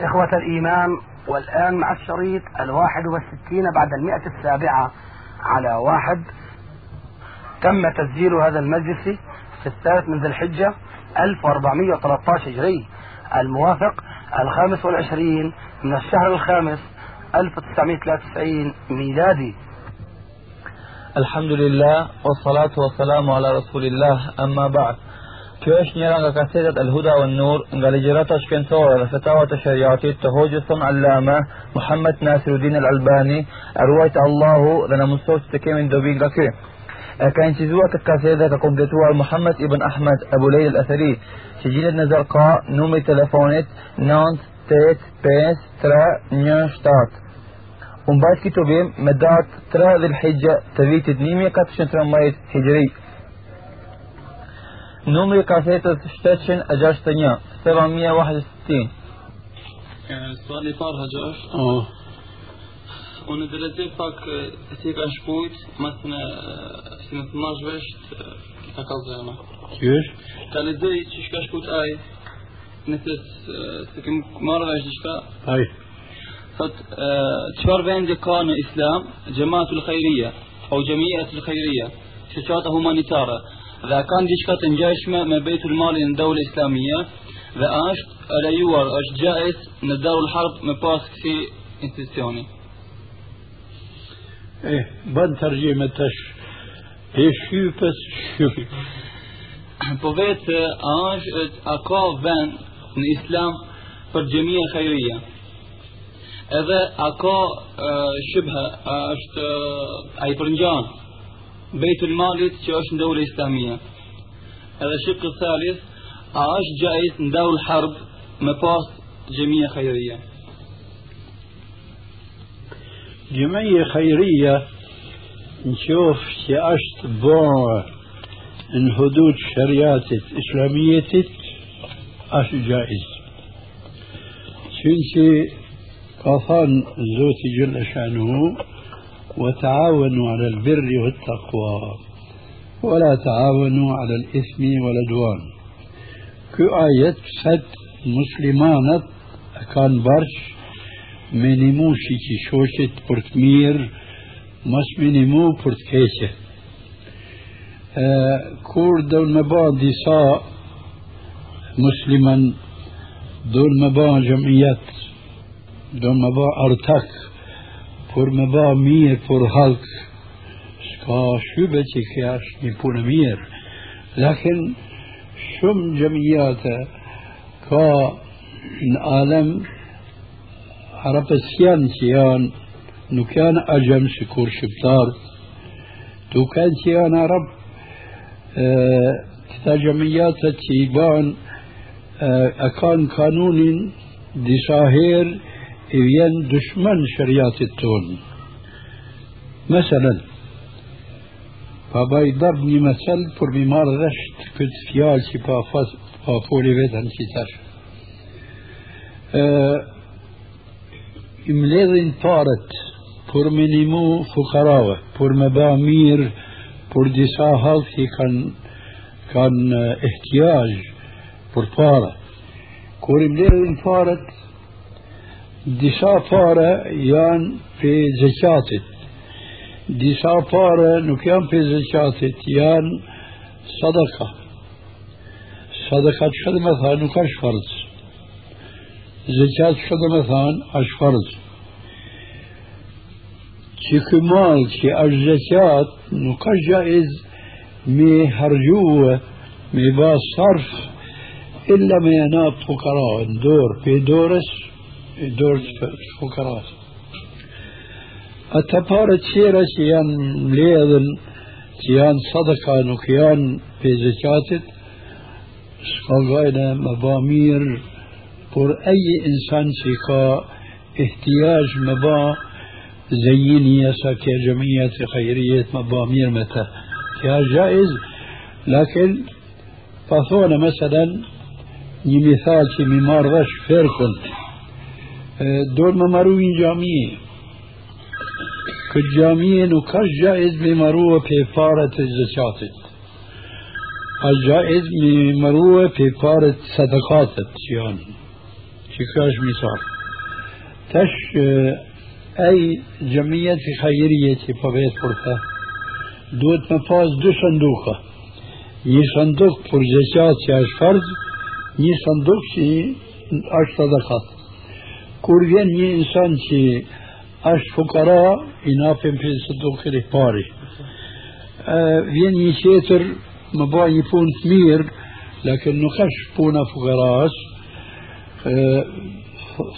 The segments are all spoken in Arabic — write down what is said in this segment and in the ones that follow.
إخوة الإيمان والآن مع الشريط الواحد والستين بعد المئة السابعة على واحد. تم تسجيل هذا المجلس في الثالث من ذي الحجة 1413 هجري. الموافق الخامس والعشرين من الشهر الخامس 1993 ميلادي. الحمد لله والصلاة والسلام على رسول الله. أما بعد Kjo është njëra nga kasetet El Huda o Nur nga ligjërata shkencore dhe fetavat e shariatit të hoqës tonë Allama Muhammed Nasiruddin El Albani e ruajt Allahu dhe në mësot të kemi në dobi nga ky. E ka incizuar këtë kaset dhe ka kompletuar Muhammed Ibn Ahmed Abu Lejl El Athari që gjinet në zërka numri telefonit 985 Unë bajt këtë bim me datë 3 dhe lëhijgjë të vitit 1413 hijri. Numri kasetës 761 761 Suali parë haqë është Oh, Unë dhe pak e, si ka shkujt Mas në Si në të mash vesht e, Ka zëma qysh? Ka lezoj që shka shkujt aj Nëse s- se kem marrë vesh diçka Aj, Thot e, Qfar vendi ka në islam Gjematul khajria O gjemiatul khajria Shëqata humanitare Dhe kanë diçka të ngjashme me bejtul malin në dawlë islamia Dhe është e lejuar, është gjais në darul harb me pas kësi institucioni eh, bën tërgjime tash. E shqypës shqyp. Po vetë a është a ka vend në islam për gjemia khajria edhe a ka shibhe a është a i përngjan بيت المالت شو اش دولة إسلامية. هذا الشق الثالث اش جايز ندول الحرب مباص جميع خيرية. جميع خيرية نشوف شي اش تبوع إن حدود شريات إسلامية اش جائز. شنسي قصان زوتي جل شأنه وتعاونوا على البر والتقوى ولا تعاونوا على الإثم والعدوان. كو آيات ست مسلمانت كان برش منمو شيكي شوشت برتمير مش مس منمو برتكيشة أه كور دول مبا ديسا مسلما دول مبا جمعيات دول مبا أرتاك për me ba mirë për halk, s'ka shybe që kja është një punë mirë. Lakin shumë gjëmijate ka në alem Arapësian që janë nuk janë agjem si kur shqiptar tu kanë që janë Arab e, këta gjëmijatët që i banë e kanë kanunin disa herë për mi marrë resht këtë fjallë që pa, fas, pa foli vetën që tash. E, i mbledhin paret për minimu fukarave, për me ba mirë për disa halk që kanë kanë ehtjaj për para. Kur i mbledhin paret, disa pare janë për zekatit, disa pare nuk janë për zekatit, janë sadaka. Sadaka që dhe me tha nuk është farës. Zekat që dhe me thanë është farz. Që kë malë që është zekat nuk është gjaiz me hargjue, me ba sarf, illa me janat fukara, në dorë, pe dorës, e dorës të fukarat. Ata pare qera që janë mledhen, që janë sadaka, nuk janë pe zekatit, s'ka gajne me ba mirë por أي إنسان شيكا احتياج مبا زيني يسا كجمعية خيرية مبا ميرمته كا جائز لكن فثونا مثلا مثال في ممار رش فيركن دور ممروي جامعية كالجامعية نكاش جائز بمروة في فارة الزكاة الجائز بمروة في فارة صدقات يعني شكاش مثال تش أي جمعية خيرية فبيت فرصة دوت مفاز دو صندوقة një sanduk për zëqat që është farz, një sanduk që është sadakat. Kur vjen një insan që është fukara, i napim për sandukën e pari. Vjen një qeter më ba një punë të mirë, lakin nuk është puna fukaras,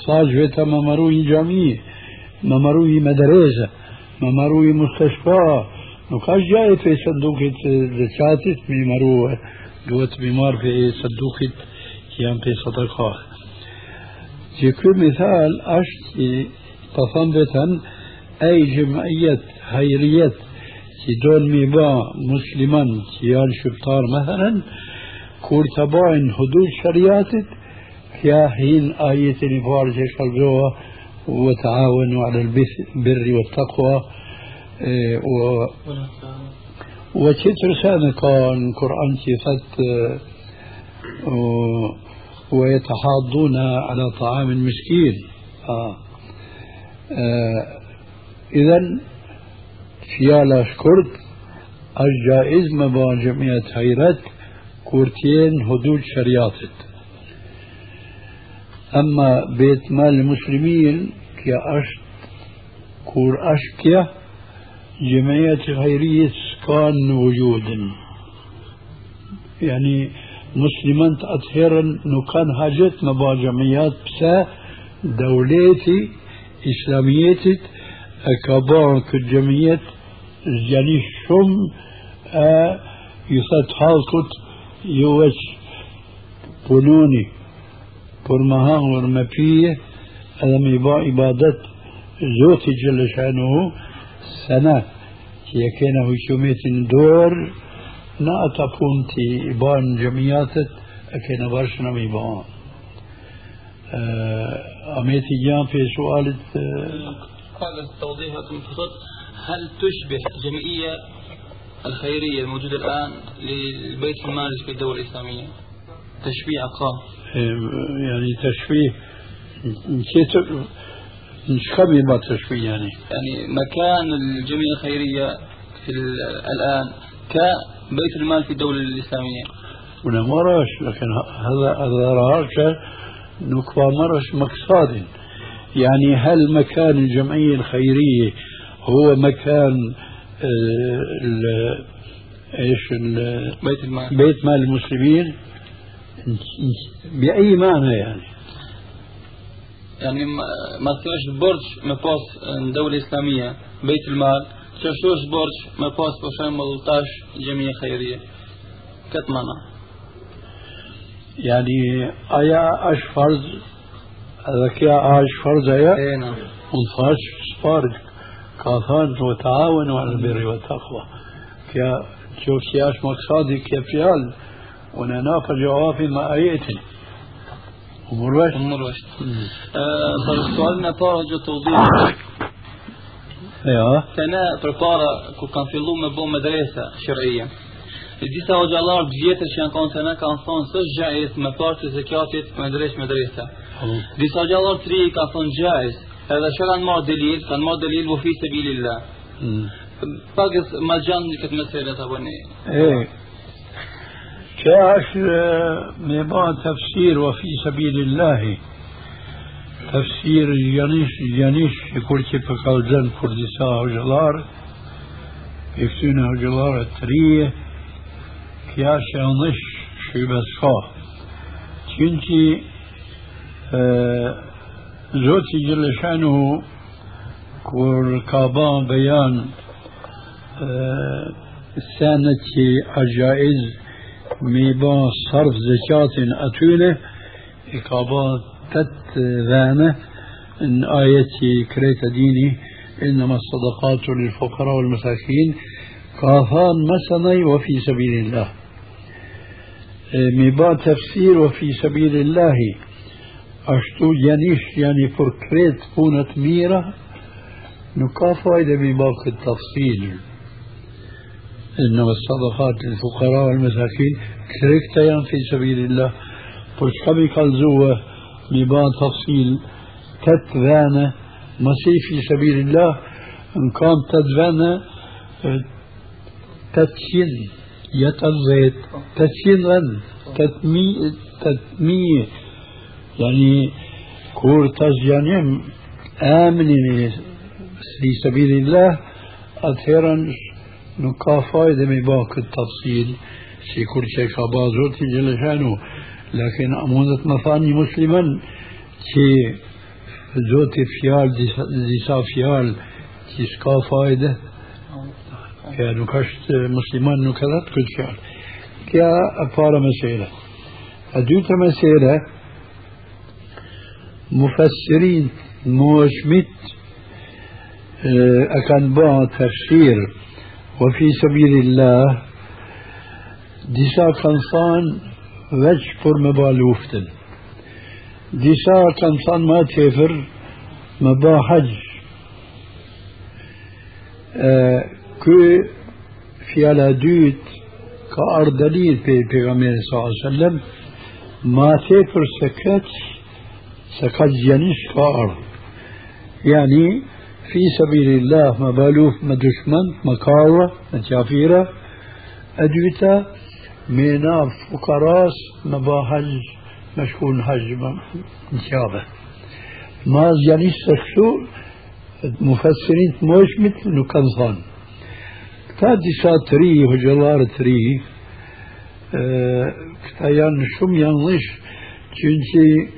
thash vetë më maru një gjami, më maru një medreze, më maru një mustashfa, nuk është gjaje për sandukit zëqatit me maruhe, duhet me marë për sandukit që janë për sadaka. Që kjo mithal është që të thëmë vetën, أي جمعية خيرية që donë mi ba musliman që janë shqiptar مثلا kur të bajnë hudud shariatit kja hin ajetin i parë që shkalzoha وتعاونوا على البر والتقوى و وتتر سنة كان قرآن صفات ويتحاضون على طعام المسكين. آه. آه. إذا فيالا شكرت الجائز مبا جمعية خيرت كورتين حدود شرياطت أما بيت مال المسلمين كي أشت كور أشكية جمعية خيرية كان وجودا يعني مسلمان أطهرا نكان حاجات مبا جمعيات بسا دولتي إسلاميتي أكبر كجمعيات يعني شم يصد حالكت يوش بنوني. برمهان ورمبيه هذا ميبا عبادة زوتي جل شأنه سنة. يكينا هشوميت دور نا أتابونتي إبان جمعياتت أكينا برشنا ميبان أميتي جان في سؤال قال التوضيح هل تشبه جمعية الخيرية الموجودة الآن لبيت المال في الدولة الإسلامية تشبيه أقام يعني تشبيه مش خبي ما تشبيه يعني يعني مكان الجمعية الخيرية في الآن كبيت المال في الدولة الإسلامية. ولا مرش لكن هذا هذا راش نكبة مرش مقصاد يعني هل مكان الجمعية الخيرية هو مكان ال إيش ال بيت المال. بيت مال المسلمين؟ بأي معنى يعني؟ يعني ما تصيرش برج باس دولة إسلامية بيت المال. تشوش برج ما باس بشام 13 جمعية خيرية كت معنى يعني آية أش فرض هذا كيا أش فرض آية اي نعم ونفاش سبارد كاثان وتعاونوا على البر والتقوى كيا شو كياش مقصادي كيا فيال وننافى جوافي ما آيتين أمور وش أمور وش طيب سؤالنا parë gjë të udhimit. Ja. Se ne për para, ku kanë fillu me bo medresa shërëje, disa hoxalar të vjetër që janë konë se ne kanë thonë së gjajës me parë të zekatit medres medresa. Disa hoxalar të ri kanë thonë gjajës, edhe që kanë marrë delil, kanë marrë delil bu fi se bilillah. Pagës ma gjanë këtë meselet apo ne. تفسير جانيش جانيش يقول كيف قال جن كردسا هجلار يكسونا هجلار التريه شو بس فا چونكي زوتي جل شأنه والكابان بيان السنة عجائز ميبان صرف زكاة أتونه إقابات تت ذانة إن آية كريت ديني إنما الصدقات للفقراء والمساكين كافان مسني وفي سبيل الله. مبا تفسير وفي سبيل الله. أشتو جانيش يعني فركريت كونت ميرة. نكا فايدة بباقي التفصيل. إنما الصدقات للفقراء والمساكين كريكتا في سبيل الله. كبي كالزوة. ببا تفصيل. تتذانة مسيح في سبيل الله. إن كان تتذانة تتشين يتزيت تتشين غن تتمي تتمي يعني كور تزيانيم آمنين في سبيل الله. أثيرا نكا فايدة من التفصيل. في كل شيء كبازوتي جل شأنه. لكن أمونة مثاني مسلما كي زوتي فيال ديسا فيال كي سكا فايدة كي نكشت مسلمان نكذت كل فيال كي أفار مسيرة أدوت مسيرة مفسرين موشمت أكان با تفسير وفي سبيل الله ديسا كنصان وجه فور مبالوفتن ديسا كنصان ما تفر مبا حج. أه كو في على دوت كأردليل في پیغمبر صلى الله عليه وسلم ما تفر سكت سكت جنيش كأرض يعني في سبيل الله مبالوف مدشمن مكاوة مجافيرة أدوتا مينا فقراس مباهج مشكون حج نشابه ما يعني سخشو مفسرين موش مثل نكنصان تادي تري وجلار تري آه كتايان شم ينلش چونچه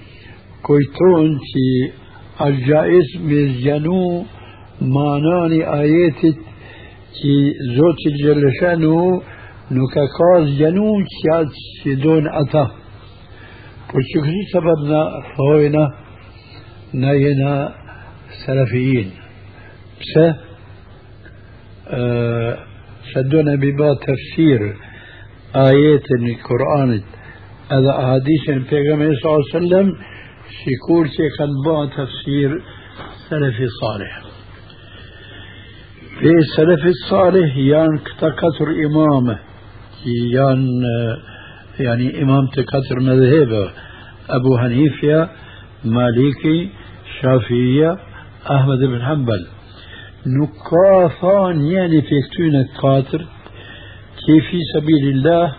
كويتون چي الجائز مزجنو ماناني آيات كي زوت جل شانه نكاكاز جنو كياد سيدون أتا وشكري سببنا فوينا ناينا سلفيين بس أه شدونا ببا تفسير آيات القرآن هذا أحاديث النبي صلى الله عليه وسلم شكور كان با تفسير سلفي صالح. في السلف الصالح يان كتكثر إمامه يان يعني إمام تكثر مذهبه أبو حنيفة مالكي شافعية أحمد بن حنبل. نكافان يعني في كتونة كاتر كيف في سبيل الله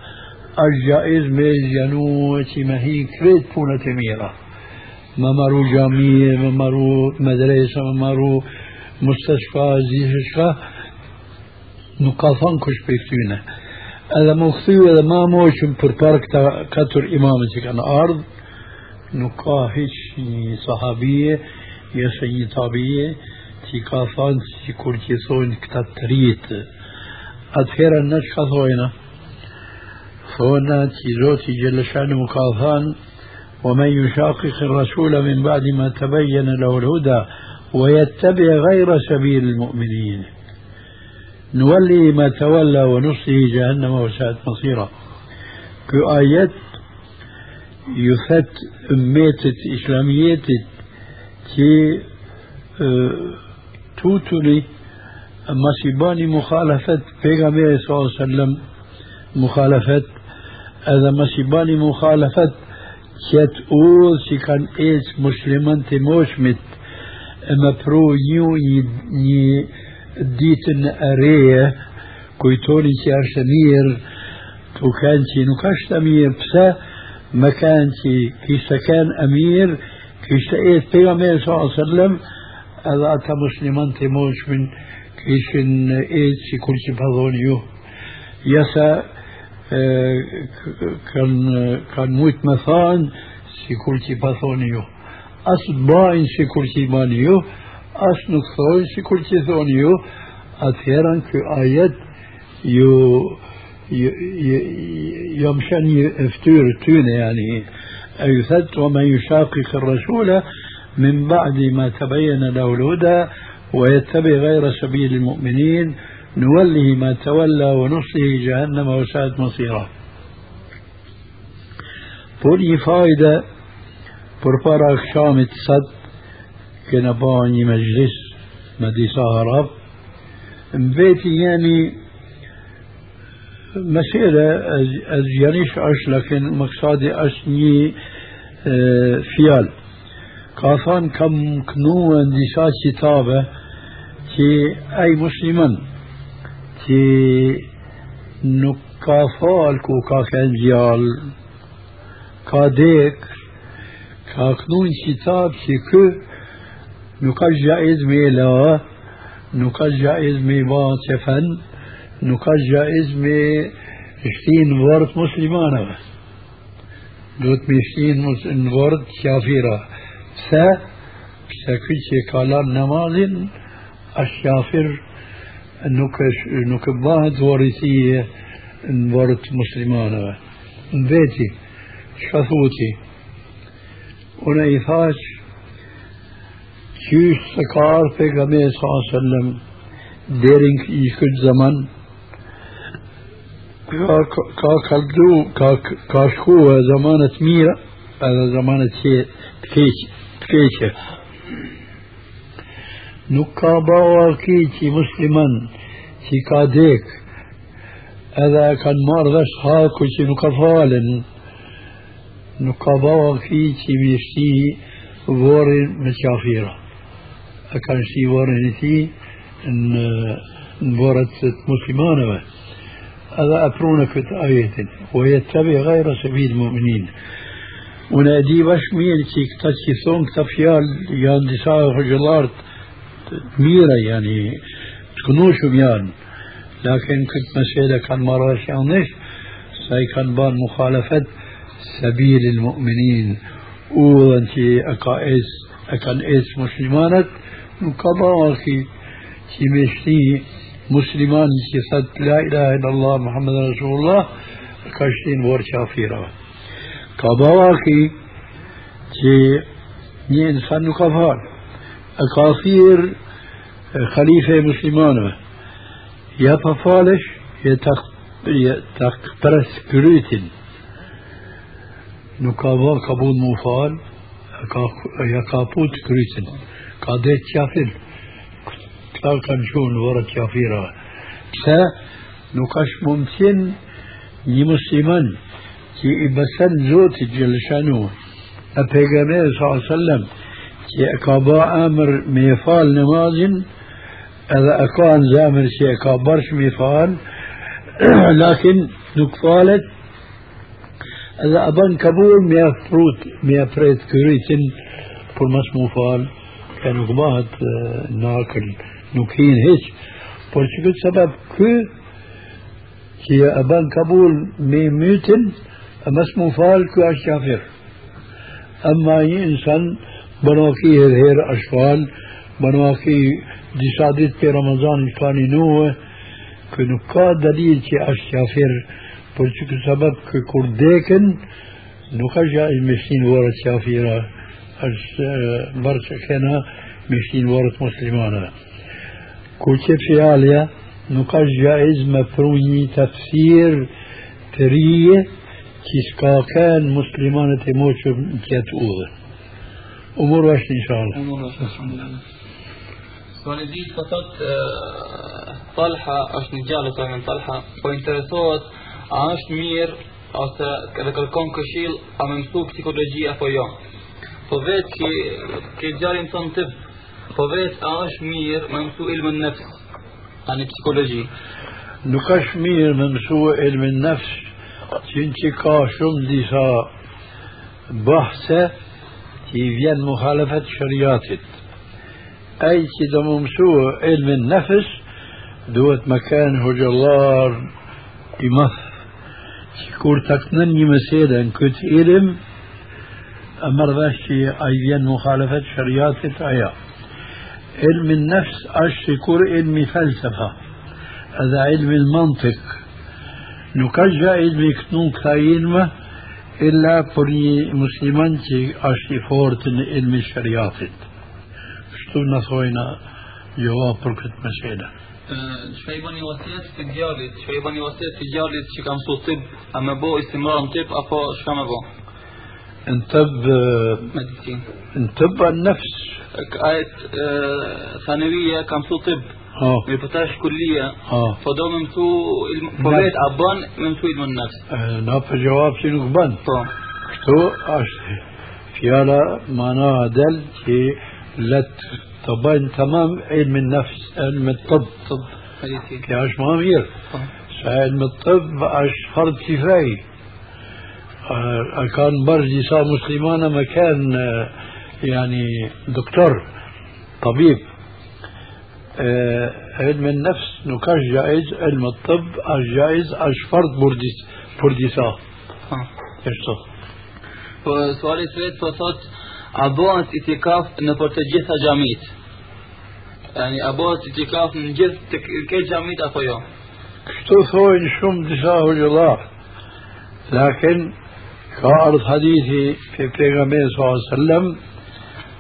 الجائز ميزيانو ما هي كريت بونة ميرا ما مرو جامعة ما مدرسة ما مرو مستشفى زيشفى نقافان كش بيكتونا هذا مخصي هذا ما موش بربارك كتر إمامتك عن أرض نقاهش صحابية يا سيد طابية تي كافان تي كل كيسون كتاتريت أتخير الناس كثوينا فهنا تي زوتي جل شأن مكافان ومن يشاقق الرسول من بعد ما تبين له الهدى ويتبع غير سبيل المؤمنين نولي ما تولى ونصله جهنم وساءت مصيرا. كآيات يثت أميتت إسلاميتت آه توتلي مسيباني مخالفة بيغمبر صلى الله عليه وسلم مخالفة هذا مسيباني مخالفة كيت أول سي كان إيس مسلمان تموشمت اما برو نيو ني ديتن أريه كويتوني كي أرشمير تو كانتي نكاشت أمير بسا ما كانتي كيسا كان أمير كيسا إيه بيغمبر صلى الله عليه وسلم هذا أتا مسلمان تموش من كيشن إيه سي كل شي بهذونيو يسا آه كان كان موت مثان سي كل شي بهذونيو as bajnë si kur që i bani ju, as nuk thojnë si kur që thoni ju, atëherën kë ajet ju jam shan një eftyrë tyne, yani أي ثت ومن يشاقق الرسول من بعد ما تبين له الهدى ويتبع غير سبيل المؤمنين نوله ما تولى ونصله جهنم وساءت مصيره بني فايدة بربارا شامت صد كنا باني مجلس مدي سهراب بيتي يعني مسألة أزيانيش أش لكن مقصادي أش ني آه، فيال. كافان كم كنو اندسا كتابة تي أي مسلمان تي نكافال كو كاكن جيال كاديك كاكنون كتاب تي كو نكاش جائز ميلا نكاش جائز ميبان تفن نكاش جائز مي شتين ورد مسلمانة دوت مشتين ورد شافيرة سا سكوتي كالان نمازن الشافر نكش نكبات ورثية ورد مسلمانة بيتي شثوتي ونيفاش Qysh se ka ardhë pejgamberi sallallahu alaihi wasallam deri në këtë zaman ka ka kaldu ka ka shkuar zamane të mira edhe zamane të keqe të keqe nuk ka bawa ki që musliman që ka dek edhe kanë marrë dhe haku që nuk ka falen nuk ka bawa ki që mishti vorin me qafira كان شي ورنتي إن نبورت مسلمانة هذا أبرونك في آية ويتبع غير سبيل المؤمنين. ونادي باش مين تيك تاتي ثون تفيال يان دساء خجلارت ميرا يعني تكونوش ميان. لكن كنت مسألة كان مراش يانش ساي كان بان مخالفة سبيل المؤمنين. وانتي أكايس أكان إيس مسلمانت. قضاء شي مسلمان شي لا إله إلا الله محمد رسول الله كاشتين بور شافيرا كباكي شي ني إنسان كفار الكافير خليفة مسلمان. يا بفالش يا تقبرس كريتن نكابا قبول مفال يا كابوت كريتن قضيت شافل كان شون ورد شافيرا سا نقاش ممكن يمسلمان كي إبسن زوت جل شانو أبيغامي صلى الله عليه وسلم كي أكابا أمر ميفال نمازن إذا أكان زامر كي أكابرش ميفال. لكن نكفالت إذا أبان كبول ميا فروت ميا فريت كريتن por mas e nuk bëhet nakël, nuk hin hiç. Por që këtë sebeb ky që e bën kabul me mytin, e mos mu fal ky është kafir. Amma një insan banaki herë herë është fal, banaki disa ditë për Ramazanit ka një nuhe, kë nuk ka dalil që është kafir, por që këtë sebeb kë kur deken, nuk është ja i meshtin vërët kafira, që kena مشتين ورث مسلمانا. كوتشي في عالية نقاش جائز مفروني تفسير تريه كيسكا كان مسلمان تموت كيت أوضة. أمور واش إن شاء الله. أمور واش الحمد لله. طلحة një gjallë të në Talha, po interesohet a është mirë ose edhe kërkon këshill a më mësu psikologji apo jo. Po vetë që ke tonë të Po vetë a është mirë me mësu ilmën nefs, anë psikologi? Nuk është mirë me mësu ilmën nefs, që në që ka shumë disa bahse që i vjen muhalefet shëriatit. Ai që do më mësu ilmën nefs, duhet me kanë hoxëllar i mëth, që kur të këtënën një mësede në këtë ilm, أمر ذاتي أيا مخالفة شريات الآية. علم النفس أشكر علم فلسفة. هذا علم المنطق. نكجى علم كنوك تاينما إلا كوني مسلمان تي أشفورت علم الشريات شتو نصوينا جواب بركت مسيدة që i bëni vasjet të djallit që i bëni vasjet të djallit që kam su tip a me bo i simran انتب Medicin. انتب النفس. su tip, آه me përtash kullia, آه. po do me mësu, ilm- po Nafs. vet a ban me mësu ilmën nafs. ناف جواب شنو بان؟ Po, شتو فيالا معناها دل كي لا تبين تمام علم النفس علم الطب. طب. كي أش ما Po, علم الطب أش فرض كفاية. آه، كان برجي صار مسلمان مكان آه، يعني دكتور طبيب. آه، علم النفس نكاش جائز علم الطب أش جائز أش فرض برديس برديسا suali po thot, a bëhet itikaf në për të gjitha gjamit? Yani, a bëhet itikaf në gjithë të këtë gjamit apo jo? شتو ثوين شم دساه الله لكن كعرض حديثي في پیغمبر صلى الله عليه وسلم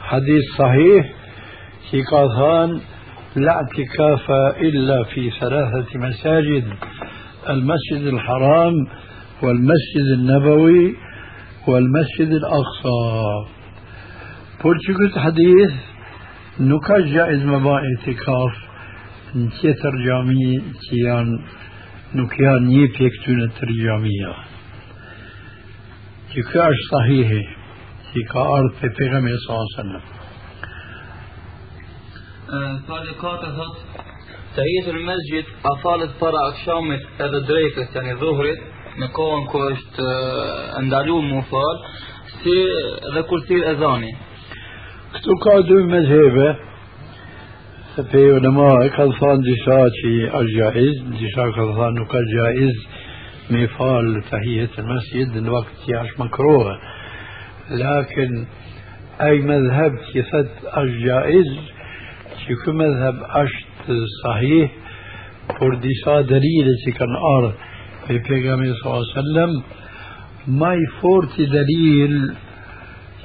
حديث صحيح في قاثان لا اعتكاف إلا في ثلاثة مساجد المسجد الحرام والمسجد النبوي والمسجد الأقصى بورتشكوت حديث نكاش جائز مبا اعتكاف tjetër gjami që janë nuk janë një pje këtyne të gjamia. Që kjo është sahihi, që ka ardhë për pegame e sasën. Suali katër thot, Tahiyatul Masjid a falet para akshamit edhe drekës, yani dhuhrit, në kohën ku është eh, ndaluar mu fal, si dhe kur thirr ezani. Këtu ka dy mezhebe, se pe ulema e ka thënë disa që është jaiz, disa ka thënë nuk është jaiz masjid në vakt që është makrohe. Lakin أي مذهب كفت الجائز شكو مذهب أشت صحيح؟ فرديسا دليل كان أر في پیغمبر صلى الله عليه وسلم. ما يفورت دليل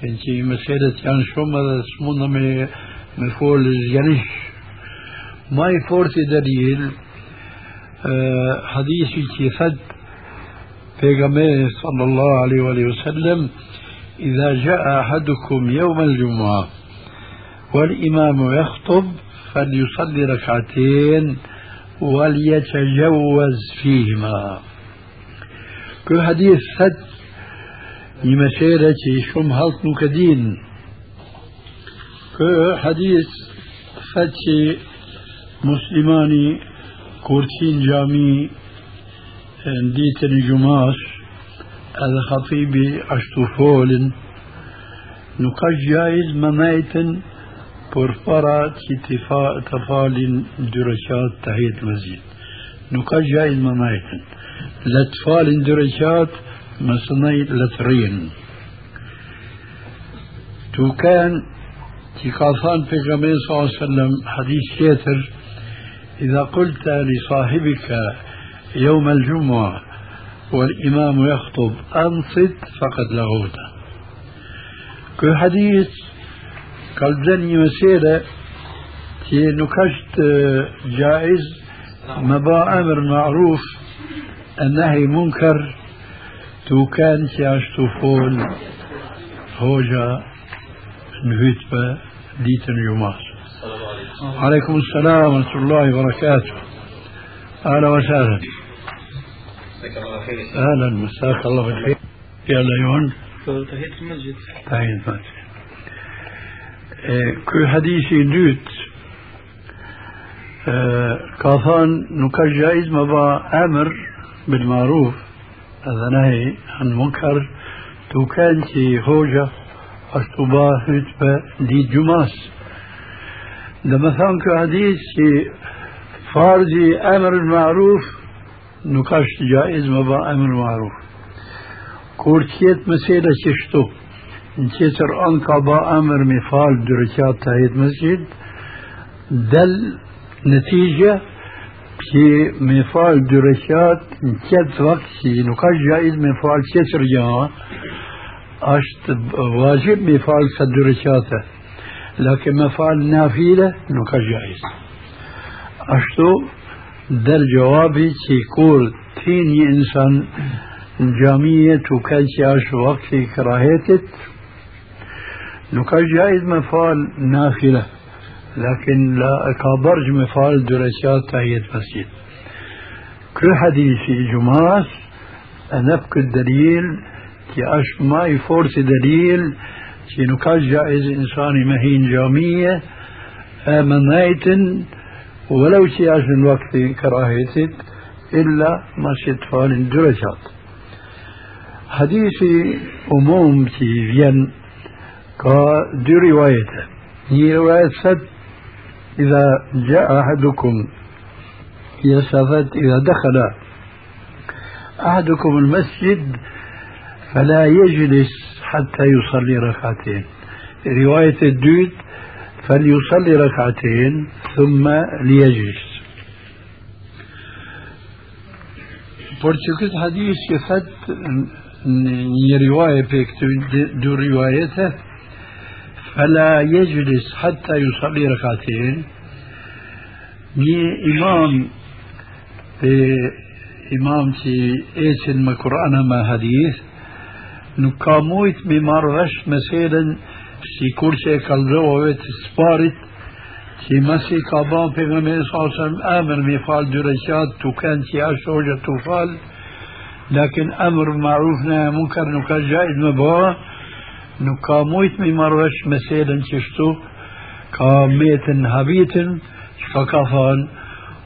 يعني مسألة يعني شو ما اسمونا من مفول الجنش ما يفورت دليل آه حديث پیغمبر صلى الله عليه وآله وسلم إذا جاء أحدكم يوم الجمعة والإمام يخطب فليصلي ركعتين وليتجوز فيهما. كل حديث فت لمسيرة شم هلط نكدين كل حديث فت مسلماني كورتين جامي ديتني جماش الخطيب أشتو فول نقاش جايز ما ميتن بورفارا تفا تفال درشات تهيت المزيد نقاش جايز ما ميتن لتفال درشات مصنعي لترين. تو كان في قاصان صلى الله عليه وسلم حديث كثر إذا قلت لصاحبك يوم الجمعة والإمام يخطب أنصت فقد لغوت كل حديث قال زني مسيرة تي نكشت جائز مبا أمر معروف النهي منكر تو كان تياشتو فول هوجا نهيتبا ديتن يوماس عليكم السلام ورحمة الله وبركاته. أهلا وسهلا. أهلا مساك الله بالخير. يا ليون. تحية المسجد. تعين فاتح كل حديثي نوت كافان نكا جائز مبا أمر بالمعروف. هذا نهي عن منكر. تو كان تي هوجة أشتبا هتبا دي جماس. لما ثان حديث فارزي أمر المعروف نكاش جائز مبا أمر معروف. كورتيت مسيلة ششتو تيتر أنك با أمر مفال درجات تهيد مسجد. دل نتيجة كي مفعل درشات كت وقت شي نقاش جائز مفعل كسر جاء أشت واجب مفعل كدرشاته لكن مفعل نافلة نقاش جائز. أشتو در جوابي يقول تيني إنسان جامية وكالشي عش وقت كراهيتت نقاش جائز مفعل نافلة لكن لا كابرج مفعل دراسات تحية مسجد. كل حديث جماس أنبك الدليل كي أش ما يفورس دليل كي نقاش جائز إنساني مهين جامية آمنايت ولو شيء من وقت كراهيتت إلا ما فال درجات حديث أموم في فين كا دي روايته هي رواية سد. إذا جاء أحدكم يسافت إذا دخل أحدكم المسجد فلا يجلس حتى يصلي ركعتين. رواية الدود فليصلي ركعتين ثم ليجلس. Thët një rivaje për këtë dy rivajete, فلا يجلس حتى يصلي ركعتين ني إمام إمام تي إيسن ما قرآن ما حديث نكامويت بمرغش مثلا si kur që e kalzove të sparit që masi ka ban për nga me sasëm emër me falë dy reqat të kanë që ashtë hoxha të falë lakin emër maruf në munkar nuk ka gjajt me ba nuk ka mujt me marrësh me selën që shtu ka metën habitin që ka thonë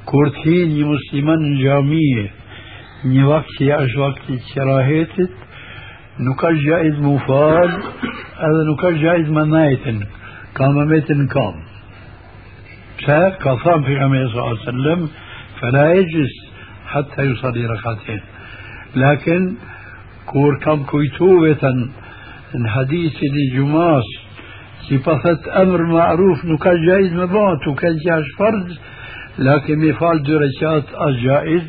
kur të hi një musliman në gjamije një vakt që është vakti qërahetit nuk ka gjaiz mu fal edhe nuk ka gjaiz më najtin ka më metën kam. Pse? Ka thonë për nga sa sallam فلا يجلس حتى يصلي ركعتين لكن كور كم كويتوبة الحديث اللي جماس صفة أمر معروف نكا جائز مبات وكان جاش فرض لكن مفعل درجات الجائز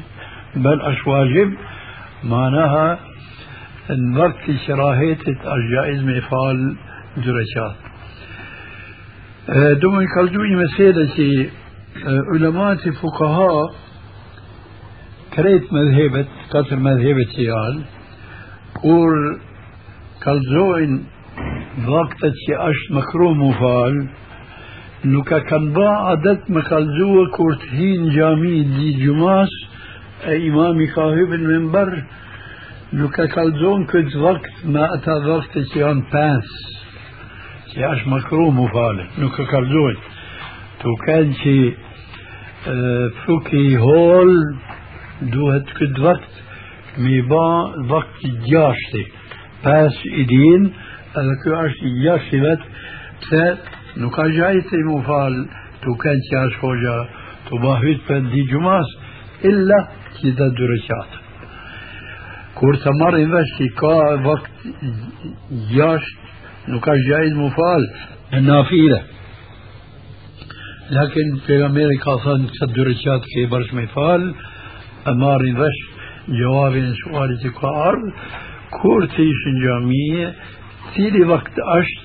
بل أش واجب معناها ان وقت شراهية الجائز مفعل درجات دوم يكالجوني مسألة علماء فقهاء كريت مذهبة كثر مذهبة يال قول kalzojnë vaktet që është më kru mu falë, nuk e kanë ba adet me kalzua kur të hinë gjami e nuk e kalzojnë këtë vakt me ata vakte që janë pens, që është më kru mu falë, nuk e kalzojnë. Tu kanë që fuki hol, duhet këtë vakt, mi ba vakt gjashti. pas i din edhe kjo është i jashtë i vetë pse nuk ka gjajt të i mu falë të kënë që është hoxha të bahit për di gjumas illa që të dyreqatë kur të marrin vesh që ka vakt jashtë nuk ka gjajt mu falë në nafile لكن پیغمبر ka thënë kësa dy rekat ke bërsh me fal e marrin vesh gjawabin e sualit që ka ardhë kur të ishin gjamije, cili vakt është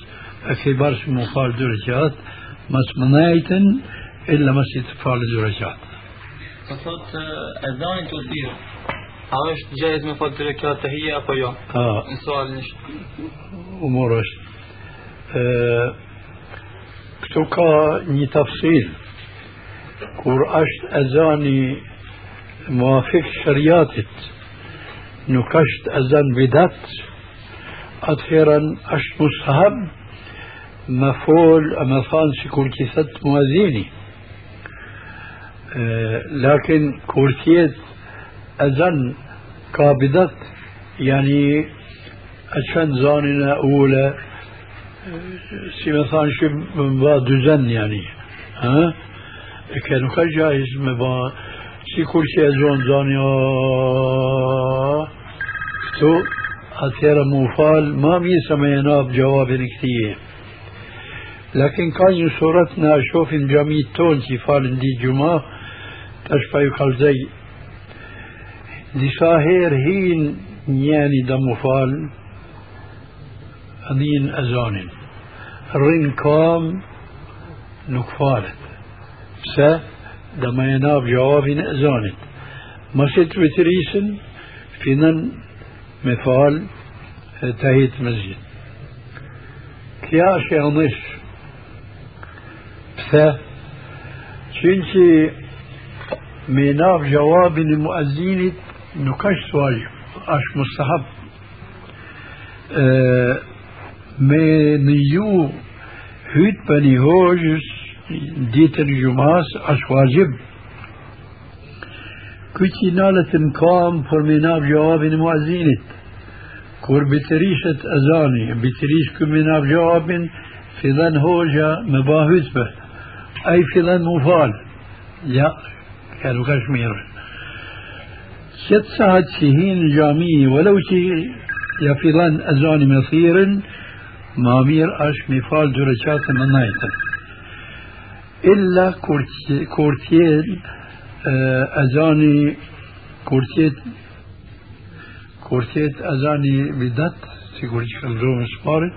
e ke barës më falë dy reqat, mas më najten, illa mas i të falë dy ezanin të dirë, a është gjajz me të hija apo jo? A, në sualin është. Umor është. Këtu ka një tafsil, kur është ezani muafik shëriatit, nuk është azan bidat atëherë është mushab më fol më thanë si kur që thët muazini لكن كورتيت أذن كابدت يعني عشان زاننا أولى سي مثلا شي با دزن يعني ها كانوا كجايز مبا سي كل شيء زون زاني تو atëherë mu falë ma mirë se me jenab gjawabin e këtije. Lakin ka një surat në shofin gjamit tonë që i falën di gjuma, tash pa ju kalzej disa herë hin njeni da mu fal adhin azanin rrin kam nuk falet pse da ma jenab gjavabin المؤذن نكش واجب أش مستحب. أه نيو هيت بني هوجس ديت الجماس أش واجب. كتي نالة كام فرميناف جواب المؤذن كور بتريشة أزاني بتريش كميناف جواب فلان هوجا مباهوت به. أي فلان ست ساعات شهين جامي ولو شي يا فلان أزاني مصير مامير أش مفال درجات منايتا إلا كورتين أزاني كورتيت كورتيت أزاني بدت سيقول شكل سبارت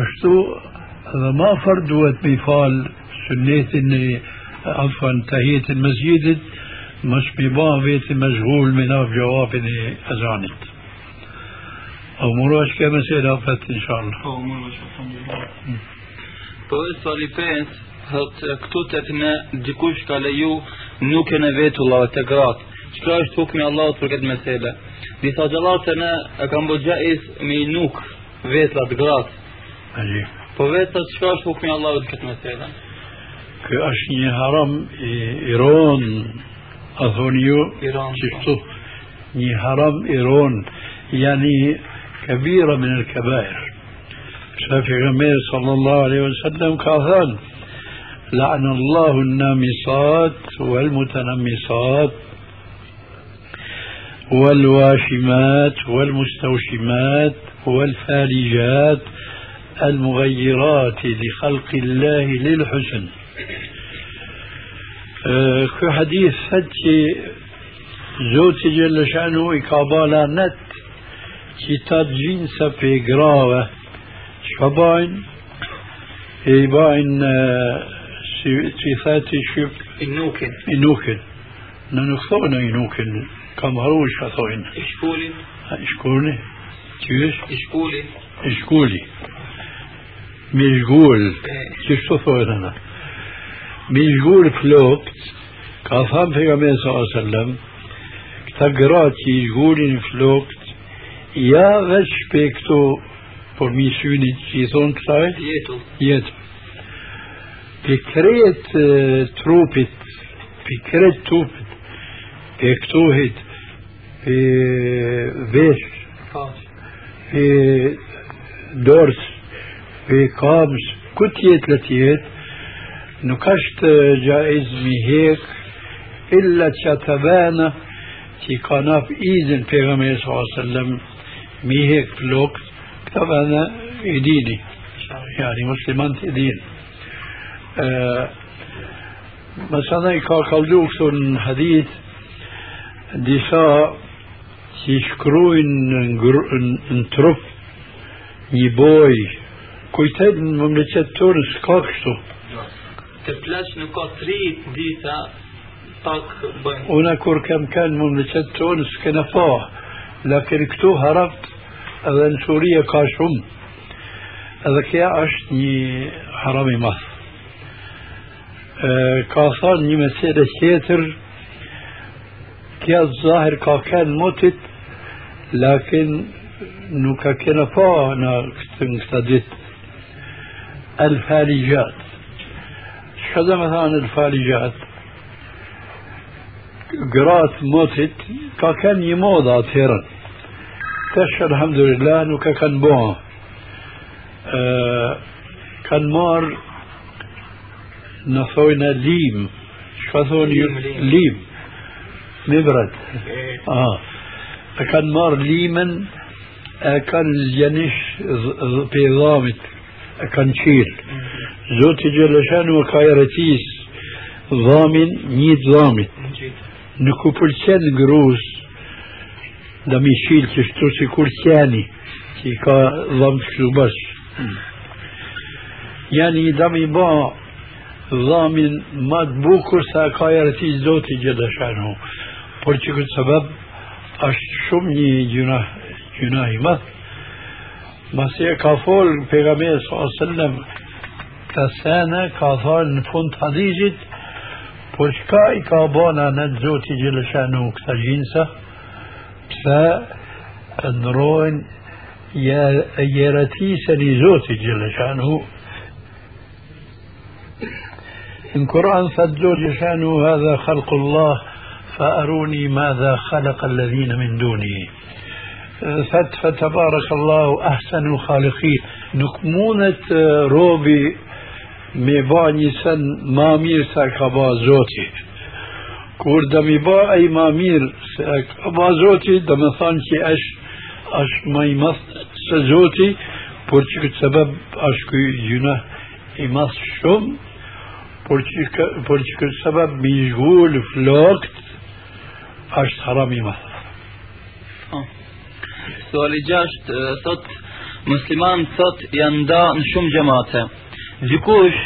أشتو هذا ما فردوت مفال سنيت عفوا تهية المسجد më shpiba veti me zhgull me naf gjavapin e azanit. O mërë është kemë se lafet, inshallah. Po, mërë është, alhamdulillah. Mm. Po, e sali 5, hëtë këtu të të në dikush ka leju nuk e në vetu la të gratë. Qëka është hukmi Allah për këtë mesele? Disa gjallarë të në e kam bë gjais me nuk vetë të gratë. Ali. Po vetë të qëka është hukmi Allah për këtë mesele? Kë është një haram i, i ronë, أظنيو شفتو ني هرم إيران. يعني كبيرة من الكبائر. شافي غمير صلى الله عليه وسلم كاثان لعن الله النامصات والمتنمصات والواشمات والمستوشمات والفالجات المغيرات لخلق الله للحسن. كو حديث هدي زوتي جل شأنه إكابالا نت كتاب جنسة في قراوة شباين إيباين صفات شب إنوكن إنوكن ننخطونا إنوكن كم هروش خطوين إشكولي إشكولي كيش إشكولي إشكولي مشغول كيش مشغول فلوكت كافهم في صلى الله عليه وسلم تقرات يشغولين فلوكت يا غش بيكتو por mi synit që i thonë kësaj? Jetu. Jetu. Për krejt trupit, për krejt trupit, për këtohit, për vesh, për dors, për kamës, këtë jetë lë tjetë, illa që të bana që ka naf izin pejgamberi sallallahu alaihi wasallam mi hek flok këta bana i dini yani muslimat i din مثلا ka kaldu këtu në hadith disa që shkrujnë në trup një boj kujtet në të flesh në ka tri dita pak bëjnë. Una kur kam kanë mëmleqet tonë s'kena pa, lakin këtu harapt edhe në Suria ka shumë. Edhe kja është një haram i madh. Ka thënë një mesele tjetër, kja zahir ka kanë motit, lakin nuk ka kena pa në këta ditë. الفالجات كذا مثلا الفالجات. قرات موتت كان يموضة تيرا تش الحمد لله نوكا كان بوها آه كان مار نثوينا ليم. شو ليم مبرد. آه. كان مار ليمن كان الجنش بيضامت كان Zoti i Gjellëshanu ka e rëtis dhamin një dhamit në ku përqen grus dhe mi shilë që shtu si kur qeni që ka dham të kështu bësh janë i dham i ba dhamin ma të bukur sa ka e rëtis Zotë i por që këtë sebeb është shumë një gjuna gjuna i madhë. Masi e ka fol pejgamberi sallallahu alajhi wasallam Ka sene, ka thonë në fund të hadizit, por çka i ka bona në zoti gjithë shanu këta gjinsa, فنروين يا يرتيس لزوت جل شانه إن قرآن فدور شانه هذا خلق الله فأروني ماذا خلق الذين من دونه فت فتبارك الله أحسن الخالقين نكمونة روبي مباني سن مامير ساكبا زوتي kur do mi bë ai më mirë se ka Zoti, do më thonë që është është më i madh se Zoti, por që këtë sebeb është ky gjuna i madh shumë, por që por që këtë sebeb mi zhgull flokët është haram i madh. Suali gjasht thot musliman thot janë nda në shumë gjemate. Dikush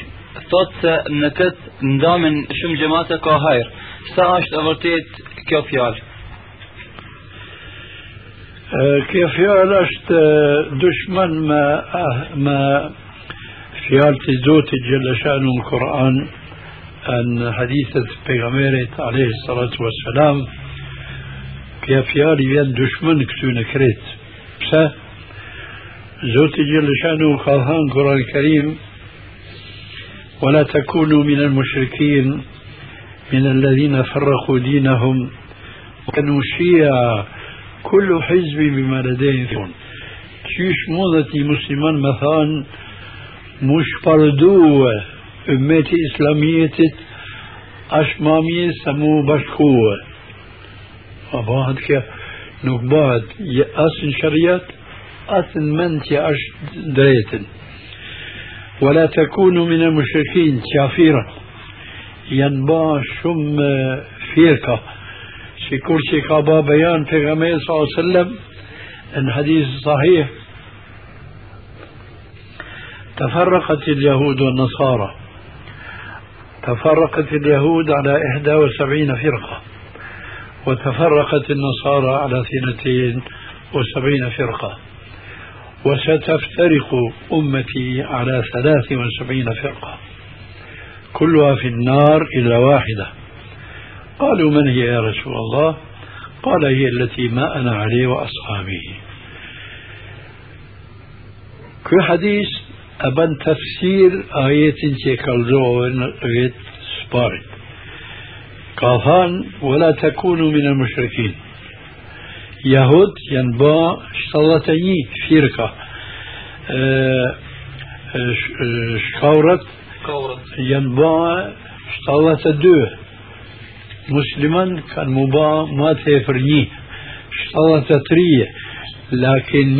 thot se në këtë ndamin shumë gjemate ka hajrë. Sa është e vërtet kjo fjalë? Kjo fjalë është dushman me me fjalë të Zotit Gjellëshanu në Kur'an hadithet pejgamberit alayhi salatu wassalam kjo fjalë vjen dushman këtu në kret. Pse? Zoti Gjellëshanu ka thënë Kur'an Karim ولا تكونوا من المشركين من الذين فرقوا دينهم وكانوا شيعا كل حزب بما لديهم قيش موضتي مسلمان مثلا مش بردو أمتي إسلامية أشمامية سمو بشكوة وبعد shariat, as në mend që është drejtën. ولا تكونوا من المشركين كافرا ينبع شم فيركا شكور شيكابا بيان في غمية صلى الله عليه وسلم. الحديث صحيح تفرقت اليهود والنصارى. تفرقت اليهود على إحدى وسبعين فرقة. وتفرقت النصارى على اثنتين وسبعين فرقة. وستفترق أمتي على ثلاث وسبعين فرقة كلها في النار إلا واحدة. قالوا من هي يا رسول الله؟ قال هي التي ما أنا عليه وأصحابي كل حديث أبن تفسير آية تيكالزون آية سبارت قافان ولا تكونوا من المشركين. يهود ينبع شطلتني فرقة شكورت ينبع شطلة مسلما كان مبا ما تفرني. شطلة تري. لكن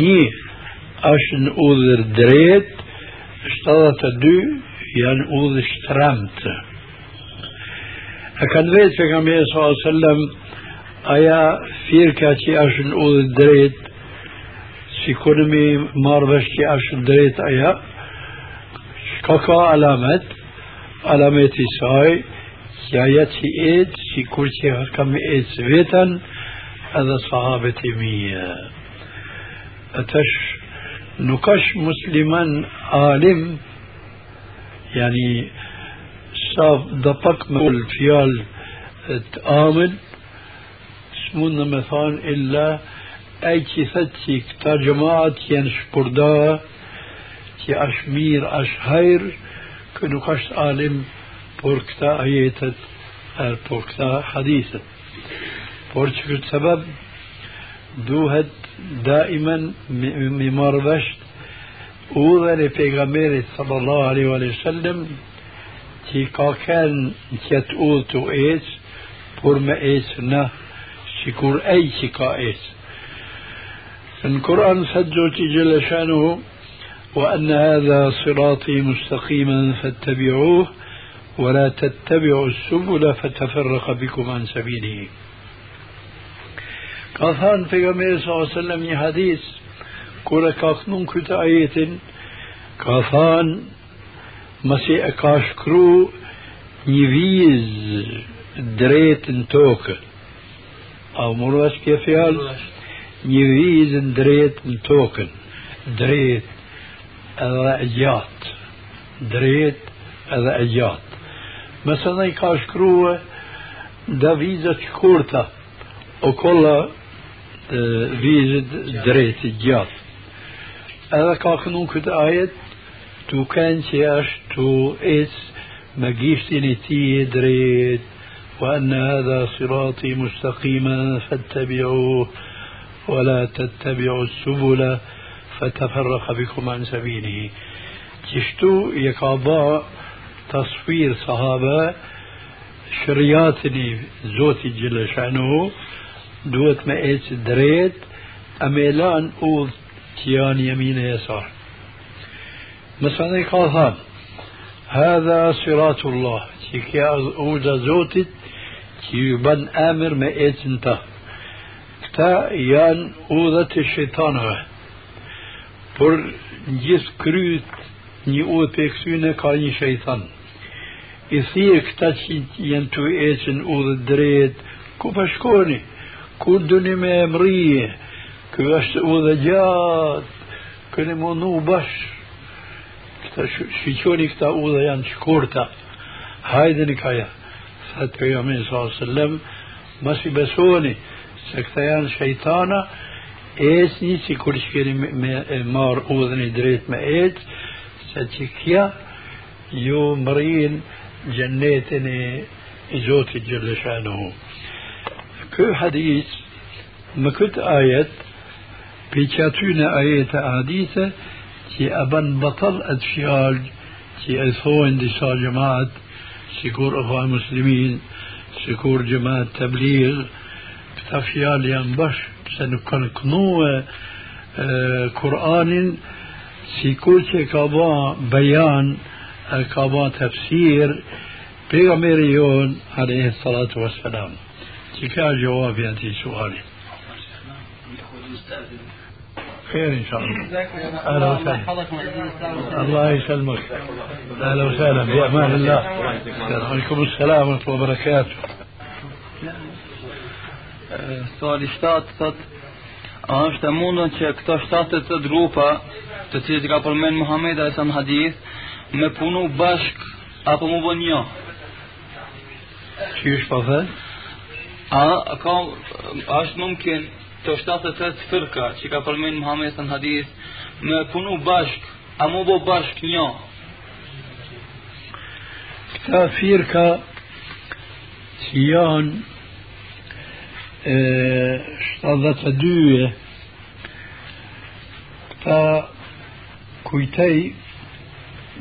أشن أوذر دريت شطلة دو ين أوذر شترمت. أكن ويت في صلى الله عليه وسلم drejt aja, shka ka alamet, alamet i saj, që aja që etë, si kur që kam etë së vetën, edhe sahabet e mija. Atësh nuk është musliman alim, yani sa dhe pak me fjallë të amën, mund në me thonë illa ai që thëtë që këta gjëmaat janë shpurda që është mirë, është hajrë, kë nuk është alim por këta ajetet, por këta hadithet. Por që këtë sebeb duhet daimen mi marrë vesht udhën e pejgamberit sallallahu alaihi wa sallam që ka kënë që të udhë të ecë, por me ecë në شكور أي شكائس إن قرآن سجلت جل شأنه وأن هذا صراطي مستقيما فاتبعوه ولا تتبعوا السبل فتفرق بكم عن سبيله كثان في غمير صلى الله عليه وسلم يحديث كل كثنون كتائية كثان مسيء كاشكرو نفيز دريت توكت أو مروس كيفيال يفيز دريت توكن دريت اذا اجات دريت اذا اجات مثلا يقاش كروه دا فيزا فيزة كورتا آه، وكل فيزا دريت جات اذا كاكنون كت آيات تو كانت اش تو اس مجيشتين تي دريت وأن هذا صراطي مستقيما فاتبعوه ولا تتبعوا السبل فتفرق بكم عن سبيله. تشتو يكابا تصوير صحابة شرياتني زوتي جل شأنه دوت ما إيش دريت أميلان اوض تيان يمين يسار. مثلا قال هذا صراط الله تيكي اوزا زوتت që ju bën emër me ecën të. Këta janë udhët e shetanëve. Por në gjithë kryt një udhë për kësyne ka një shetan. I thirë këta që janë të ecën udhët drejt, ku pashkoni, ku dëni me emrije, kë është udhë gjatë, këne mundu bashkë, këta shqyqoni këta udhë janë shkurta, hajde një kaja. فتح يمين صلى الله عليه وسلم ما سيبسوني سكتيان شيطانا ايس نيسي كل شيء مار اوذني دريت ما ايس ستكيا يو مرين جنيتني ازوتي جل شانه كو حديث مكت آيات بيكاتونا آيات حديثة تي أبن بطل أدشيال تي أثوين دي جماعة سيكور أخوة المسلمين سيكور جماعة تبليغ تفيال ينبش سنكون كنوة آه قرآن سيكور كابا بيان كابا تفسير بيغميريون عليه الصلاة والسلام. كفاية جواب يأتي سؤالي خير ان شاء الله اهلا وسهلا الله يسلمك اهلا وسهلا بامان الله عليكم السلام ورحمه الله وبركاته Suali 7 thot A është e mundën që këto 7 të grupa të cilët ka përmen Muhammed e sa në hadith me punu bashk apo mu bë një Që është pa thënë? A ka është mumkin të 73 firka që ka përmen Muhammed në hadith me punu bashk, a mu bo bashk një? Këta firka që janë 72 këta kujtej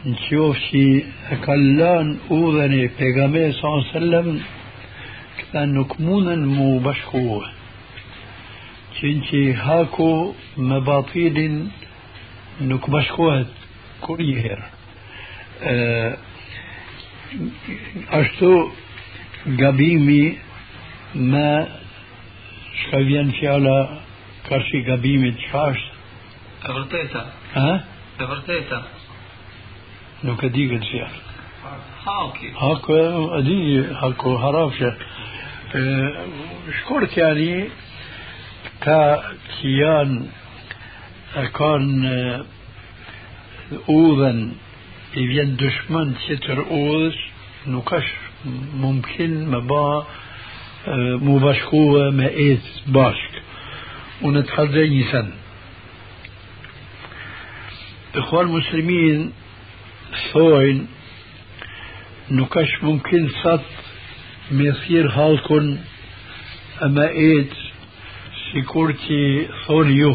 në qofë që e kallan udhën e pegame s.a.s. këta nuk mundën mu bashkohë shka vjen fjala ka shi gabimit qka është E vërteta ha? E vërteta nuk e di këtë fjallë Haki Hako e di, hako harafshe shkurt yani e tjetër udhës nuk është mumkin me ba mu bashkue me ecë bashk unë të hadhe një sen إخوان المسلمين ثوين نكش ممكن صد thirë halkun e me si kur që thoni ju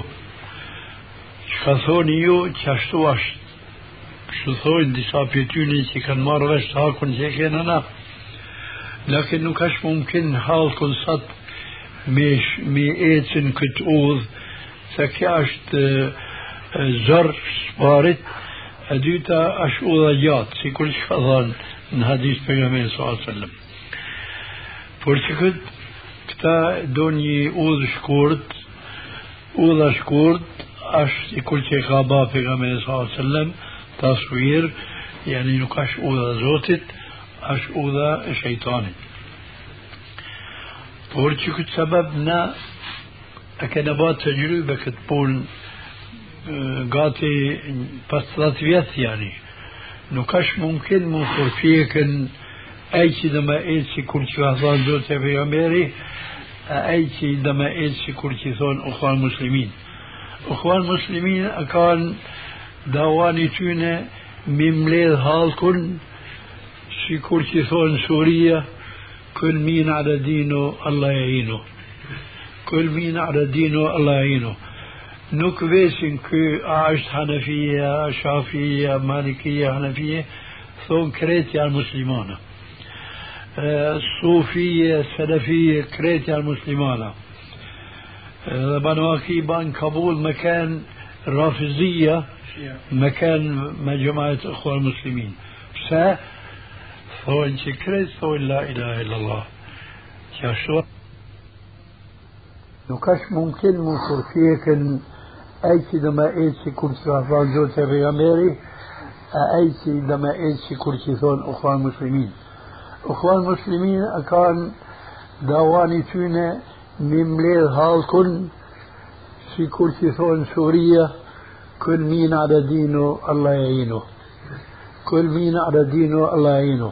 që ka thoni ju që ashtu ashtë kështu thojnë disa pjetyni që kanë marrë vesh halkun që e kena na lakin nuk është mumkin halkun sat me, me ecën këtë udhë se kja është zërë sparit E dyta është udha gjatë, si kur që ka thonë në hadis për nga me s.a.s. Por që këtë, këta do një udhë shkurt, udha shkurt, është si kur që ka ba për nga me s.a.s. tasvir, yani nuk është udha zotit, është udha e shejtanit. Por që këtë sebeb na e kena ba të gjrybe këtë punë قاتي بطلت يعني نكاش ممكن مو فرفيكن أي شيء دما أي شيء كل شيء هذا زوجة في أميري أي شيء دما أي شيء كل شيء ثون أخوان مسلمين أخوان مسلمين أكان داواني تونه ممليل هالكن شي كل شيء ثون سوريا كل مين على دينه الله يعينه كل مين على دينه الله يعينه nuk vesin ky a është thonë janë muslimana. Sufia, Salafia, krejt janë muslimana. الصوفية السلفية كريتا المسلمانة. آه، بنواكي بان كابول مكان رافضية مكان ما جماعة أخوة المسلمين. سا فوان شكريت لا إله إلا الله. يشوى نكاش ممكن من صوفية كن أيتي دما أيتي كنت رافضة في أمري أيتي دما أيتي كنت أخوة المسلمين أخوان مسلمين أكان داواني تونه ممليل هالكن في كل ثون سوريا كل مين على دينه الله يعينه كل مين على دينه الله يعينه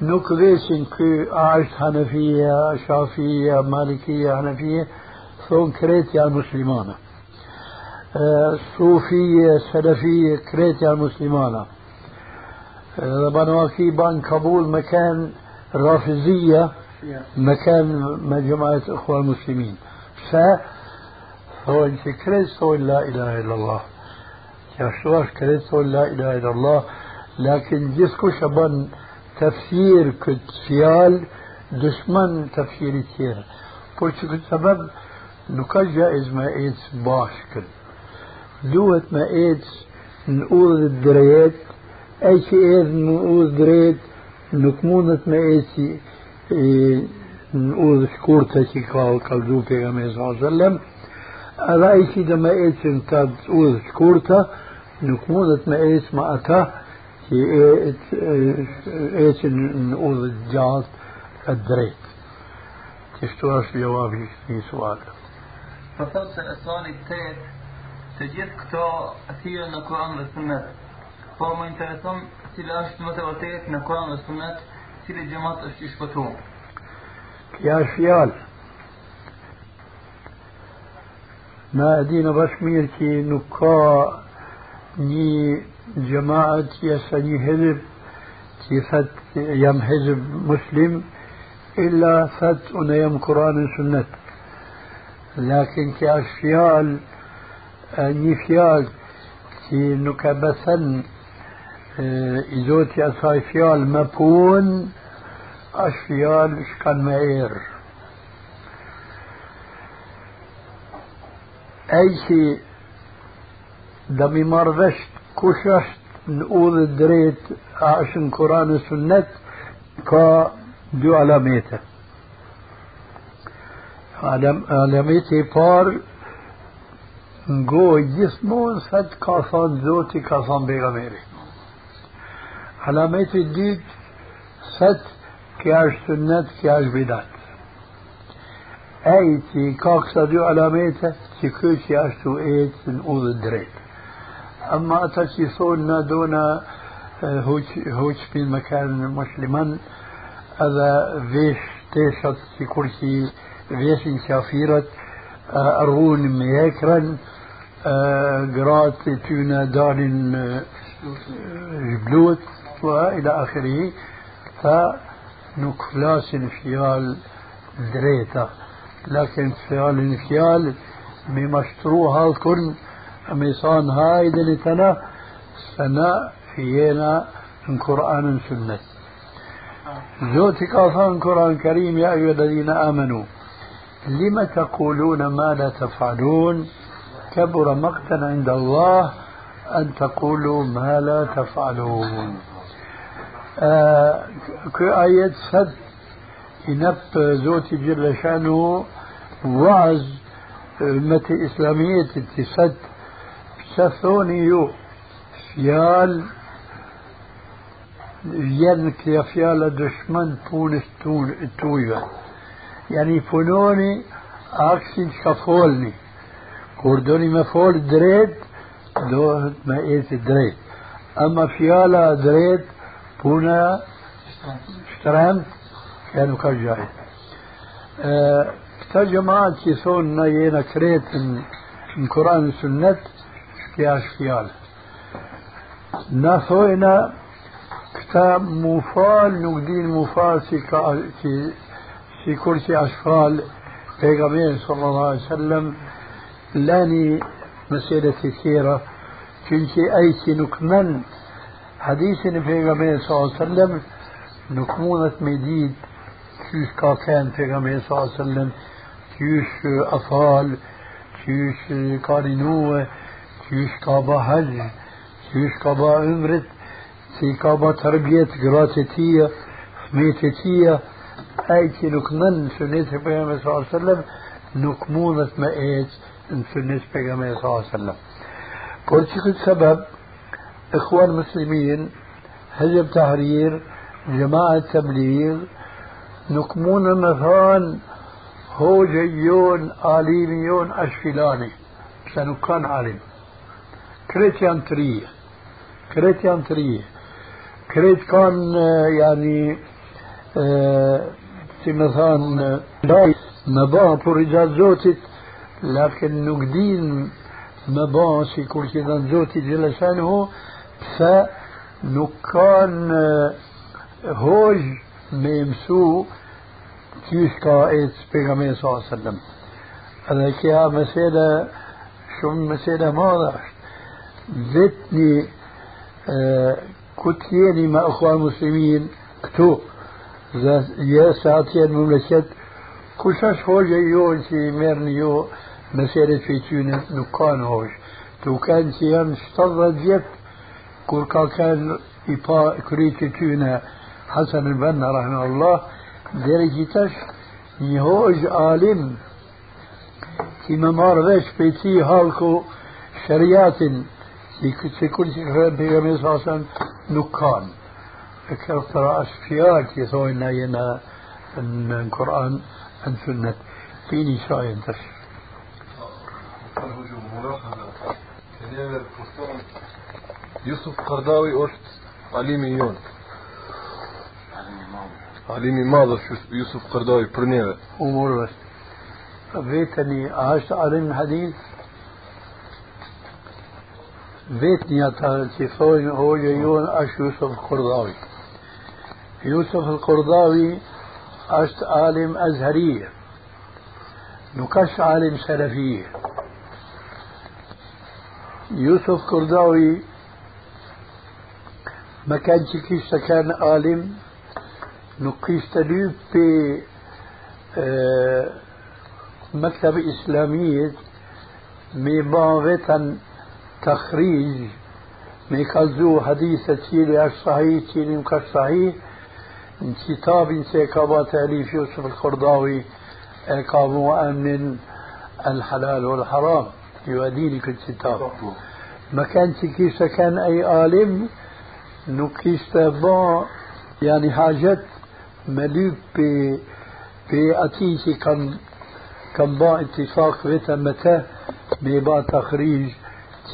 ky a është Hanefia, Shafia, Malikia, Hanefia, thonë krejt janë muslimana. صوفية سلفية كريتيا المسلمانة بنو بان كابول مكان رافزية مكان مجموعة إخوان المسلمين. ف هو انت كريت لا إله إلا الله. يشواش كريت لا إله إلا الله. لكن جسكو شبان تفسير كت فيال دشمن تفسير كثير. por që këtë sebeb nuk ka gjaiz me ecë bashkën duhet me ecë në e eci në udhë shkurtë që ka kaldu pejgamberi sallallahu alaihi wasallam, edhe ai që do me eci në të udhë shkurtë nuk mundet me eci me ata që eci në udhë gjatë e drejt. Kështu është jawabi i sualit. Po thotë se e soni këtë të gjithë këto thirrën në Kur'an dhe Sunet. Po më intereson cila është më të vërtetë në Kur'an dhe Sunet, cili xhamat është i shpëtuar. Kjo është fjalë. Na e dinë bashkë mirë që nuk ka një gjemaat që jesë një hizib që thët jam hizib muslim illa thët unë jam Kur'an dhe Sunet. لكن كأشياء një fjalë që nuk e besen i Zoti asaj fjalë me punë, është fjalë shkan me erë. Ai që dhe mi marrë vesh kush është në udhë drejt, a është në Kur'an e Sunnet, ka dy علامات الديك ست كياش سنت كياش بدات اي تي كاك ساديو علامات تي كو كياش تو ايت سن اوض الدريت اما اتاكي سونا دونا هوش هوش في المكان مسلمان هذا فيش تيشت في كرسي فيش انسافيرت ارغون ميكرن قرات تونا دارن جبلوت. جبلوت وإلى آخره فنكفلاس انفيال دريتا. لكن فيال انفيال بمشروع هالكن ميصان هاي دلتنا سنة فينا من قرآن سنة. زوتك أصلا قرآن كريم يا أيها الذين آمنوا لم تقولون ما لا تفعلون؟ كبر مقتا عند الله أن تقولوا ما لا تفعلون. آه، كآية سد ينب زوتي جل شأنه وعز متي إسلامية تسد سثوني يو فيال ينك يا فيال دشمن بونس تون تويا. يعني فنوني أكسين شفولني. كوردوني ما فول دريد دو ما إيتي دريد. أما فيالا دريد هنا احترام كانوا كرجعي آه، ترجمة تيسون نينا كريت من قرآن السنة كياش كيال ناسوينا كتاب مفال نقدين مفال في في كرسي أشفال بيغمير صلى الله عليه وسلم. لاني مسيرة السيرة كنت أي سنكمن e wasallam qysh afal qysh ka rinuë qysh ka ba hajj qysh ka ba ymrit si ka ba tërbjet gratë e tia, fmit e tia, ai që nuk nën në sunet e pejgamberit sallallahu alaihi wasallam nuk mundet me ecë në sunet e pejgamberit sallallahu alaihi wasallam. Por që këtë sebeb, إخوان مسلمين حزب تحرير جماعة تبليغ. نكمون مثلا هو جيون عالميون أشفلاني. سنكون عالم. كريتيان تريه كريتيان تريه كريت كان يعني si me thanë me ba për i gjatë zotit lakin nuk din me ba si kur që dhe në zotit gjeleshan ho pëse nuk kanë hoj me mësu qysh ka e të pegame sa sëllëm edhe kja mesele shumë mesele madhe është vetni كنت يعني مع اخوان المسلمين كتو يا ساعتين مملكت كوشاش هوج يو سي ميرني يو مسيرة في تونس نكان هوج تو كان سيان اشتر ديت كل كان إبا كريت تونا حسن البنا رحمه الله درجتش نهوج عالم كما مارغش بيتي هالكو شريات في كل شيء بيغمي صلى الله عليه وسلم نكان. أشفياء يثوينا ينا القرآن عن سنة. فيني شاي انتش يوسف قرضاوي أشت علي ميون علي مي ماضر يوسف قرضاوي برنيرة. أمور بس. فيتني عاشت علم حديث. فيتني أتعرفي فوجي هو جيون أش يوسف القرضاوي. يوسف القرضاوي أشت عالم أزهرية نكش عالم سلفية يوسف قرضاوي ما كان كيش كان عالم نقيش تليب في مكتب إسلامية مباغتا تخريج ميكالزو حديثة تيلي أش صحيح تيلي مكش صحيح كتاب سيكابا تأليف يوسف القرضاوي كابو أمن الحلال والحرام يؤديني كل كتاب ما كان كيسا كان أي عالم نكيسا با يعني حاجات ملوك ب بأتيسي كان كان با اتفاق فيتا متى ببا تخريج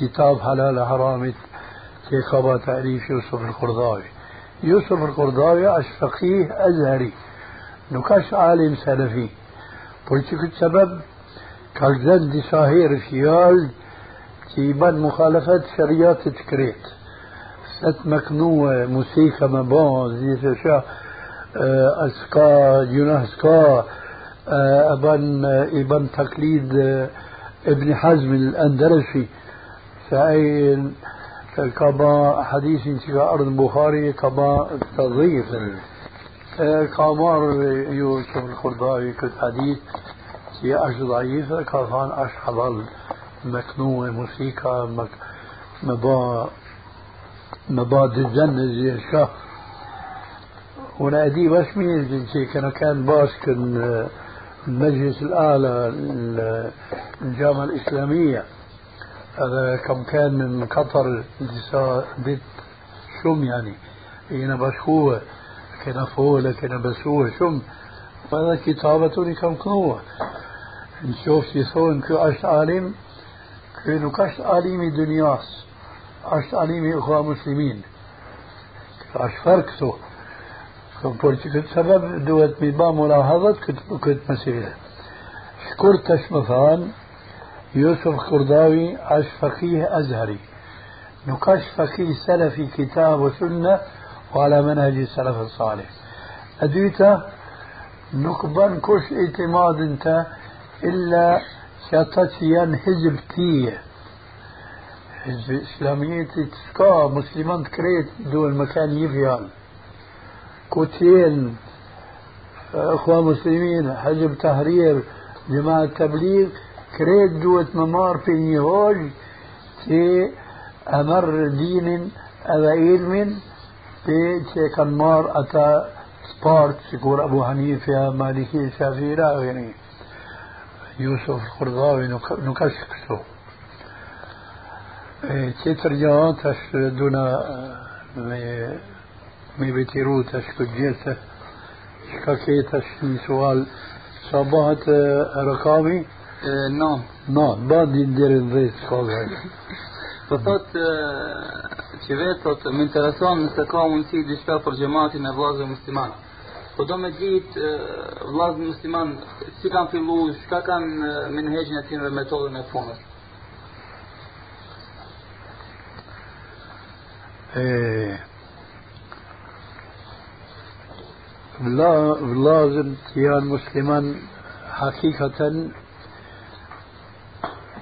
كتاب حلال حرام كيخبا تعريف يوسف القرضاوي يوسف القرضاوي أش فقيه أزهري نكاش عالم سلفي قلت سبب؟ كالجد دي صاهير فيال تيبان مخالفة شريعة تكريت ست مكنوة موسيقى مبان زي شا أسكا جناه سكا أبان إبان تقليد ابن حزم الأندلسي فأي كما حديث في أرض البخاري كما تضيف كامار يوسف الخرداوي كنت حديث في أش ضعيفة كان أش حضل مكنوة موسيقى مك me ba dëzën زي shka وأنا ادي باش مين كان كان باسك المجلس الاعلى الجامعة الإسلامية. هذا كم كان من قطر بيت شم يعني. هنا بشكوه كنا فوله كنا بسوه شم. وهذا كتابة كم قوة. نشوف يثون كو أشت عالم. كو نكشت عالمي دنياس. عشتعليمي إخوة مسلمين. أش كنت كنت سبب دوت بيبا ملاحظة كنت مسيرة شكرت مثلا يوسف كرداوي أش فقيه أزهري نقاش فقيه سلفي كتاب وسنة وعلى منهج السلف الصالح أدويتا نقبان كش اعتماد انت إلا شطتيا هجبتيه Të kretë duhen më kanë një fjalë. كوتين اخوان مسلمين حزب تحرير جماعة تبليغ كريت دوت ممار في نيهوج تي أمر دين اذا علم تي تي كان مار أتا سبارت سيكون أبو حنيفة مالكي لا غيره يوسف القرضاوي Tjetër gjë tash duna me me vetiru tash këtë gjithë që ke tash një sual sa bëhet rëkavi? Non. Non, bëhet një dhere në dhejtë s'ka Po thot që vetë thot më intereson nëse ka mundësi diçka për gjematin e vllazëve musliman. Po do me ditë vllazët musliman si kanë filluar, çka kanë menhegjën e tyre dhe metodën e punës. E لازم كيان مسلمان حقيقة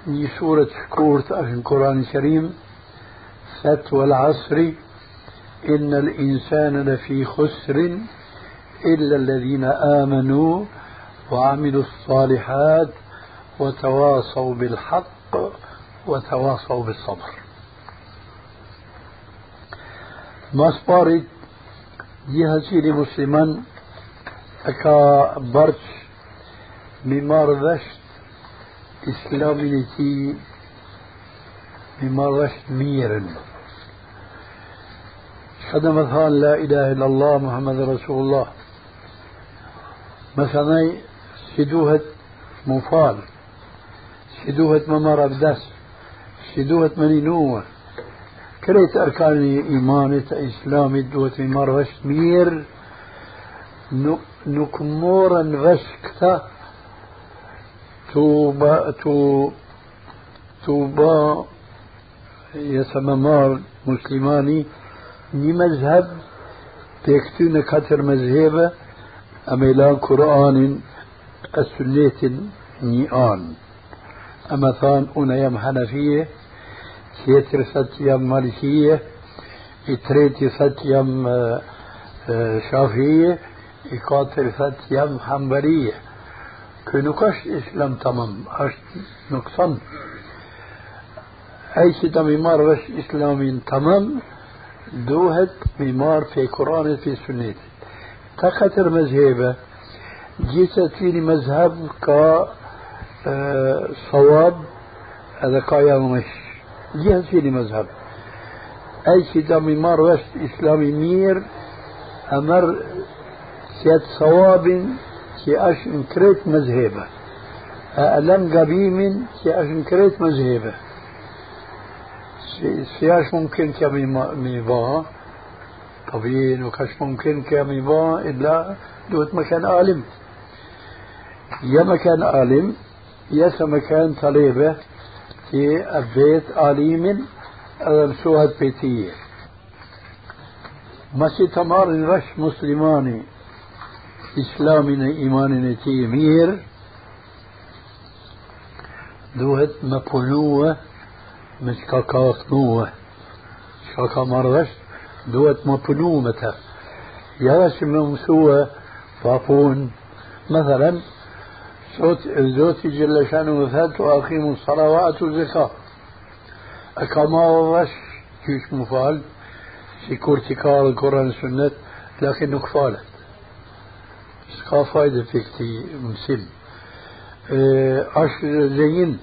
ني سورة شكورت في القرآن الكريم ست والعصر إن الإنسان لفي خسر إلا الذين آمنوا وعملوا الصالحات وتواصوا بالحق وتواصوا بالصبر. ما سبارت جهة سيدي مسلمان أكا برش ممار ذشت إسلامي نتي ممار ذشت ميرا شهد مثلا لا إله إلا الله محمد رسول الله. مثلا سدوهة مفال سدوهة ممار أبدس سدوهة منينوه كريت أركان إيمان إسلام دوت مار وش مير نكمورا وش كتا توبا تو توبا يسممار مسلماني ني مذهب تكتون كتر مذهبة أميلان قرآن السنة نيان أما ثان أنا يم حنفية tjetër thët jam malikije, i treti thët jam shafije, i katër thët jam hambarije. Kë nuk është islam të mëm, është nuk thënë. Ai që të mi marrë vesh islamin të mëm, duhet mi marrë fe Koranit fe sunnetit. Ta katër mezhebe, gjithë të tini mezheb ka sawab edhe ka janë جهة فيني مذهب. أي دام يمار وست إسلامي مير أمر سيد صواب سي أش انكريت مذهبه. ألم قبيم سي أش انكريت مذهبه. سي أش ممكن كمي ميبا طبيعي وكش ممكن كمي با إلا دوت مكان عالم. يا مكان عالم يا مكان طليبه في البيت عالم الشوهد بيتية مسي تمار رش مسلماني إسلامنا إيماننا تي مير دوهت مبنوة مش كاكاثنوة شاكا مرش دوهت مبنوة متى مثلا dhe Koran sënnet, lakin nuk falet. S'ka fajde për këti mësim. Ashtë zënjin,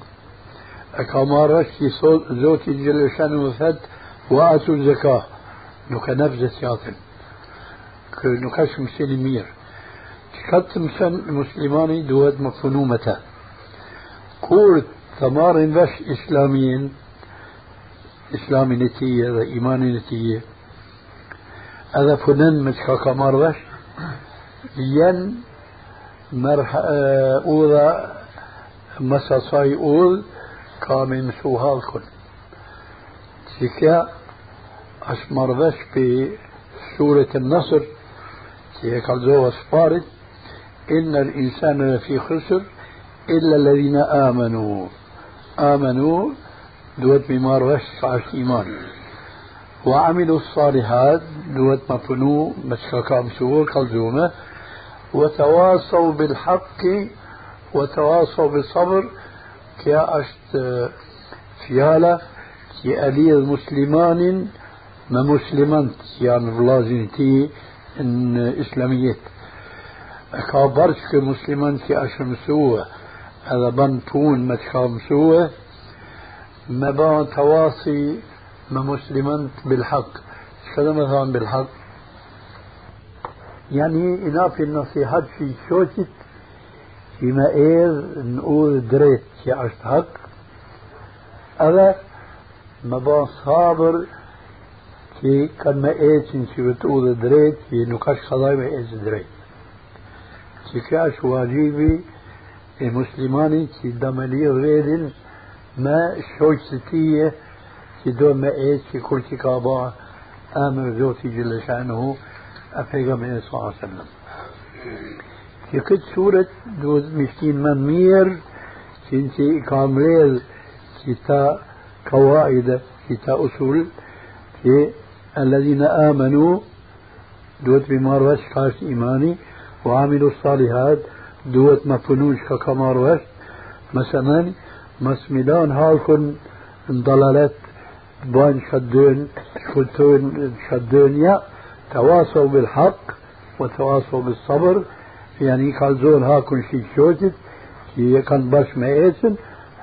e ka marrë vesh që Zotin Gjeleshanu më thetë, wa atu zeka, nuk e nefë zëtjatin. Kë nuk është mësin i mirë. Që të mësën muslimani duhet më punu me كتم فم المسلماني دواد مصنومة كورت ثمار باش إسلاميين إسلامي نتية إيماني نتية هذا فنان مش كمار باش ين مرح أوضا مسا صاي أول كامن سوهال كل تكا أشمر باش في سورة النصر تيه كالزوه سبارت إن الإنسان لفي خسر إلا الذين آمنوا. آمنوا دوت بمار وش عاش إيمان. وعملوا الصالحات دوت مفنو مشكاكا مسوه كالزومة. وتواصوا بالحق وتواصوا بالصبر. كي أشت فيالا كي أليل مسلمان ما مسلمان يعني فلازين تي إن إسلاميات كابرش كمسلمان كي أشمسوه هذا بن بون ما تخامسوه ما بان تواصي ما مسلمان بالحق. شو مثلا بالحق؟ يعني إنا في النصيحة في شوشت فيما إير نقول دريت كي أشت حق. هذا ما بان صابر që kanë me eqin që vëtu dhe drejt, që nuk është këllaj me كاش واجبي المسلماني كي دمالي غيرين ما شوش ستية كي دو ما إيه كي كل كي كابا أمر زوتي جل شأنه افيغا إيه من صلى الله عليه وسلم. كي كت سورة دو مشتين من مير كي انت اقامليل كي تا قواعد كي تا أصول كي الذين آمنوا دوت بمار وش إيماني وعملوا الصالحات دوت ما فنوش كمار وش مثلا مسمدان هالكن ضلالات بان شدون شفتون شدون يا تواصوا بالحق وتواصوا بالصبر. يعني قال زول هاكن شي شوتت كي كان باش ما ايسن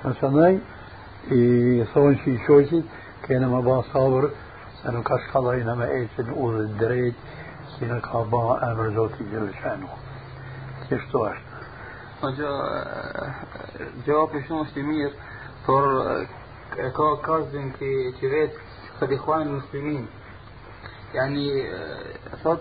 مثلا يصون شي شوتت كان ما با صابر أنا كاش قضينا ما إيش نقول الدريد سينا كابا أمر زوتي جل شانه كيف تواشت جواب شنو سمير طور كا كازن كي تشيريت قد إخوان المسلمين يعني صوت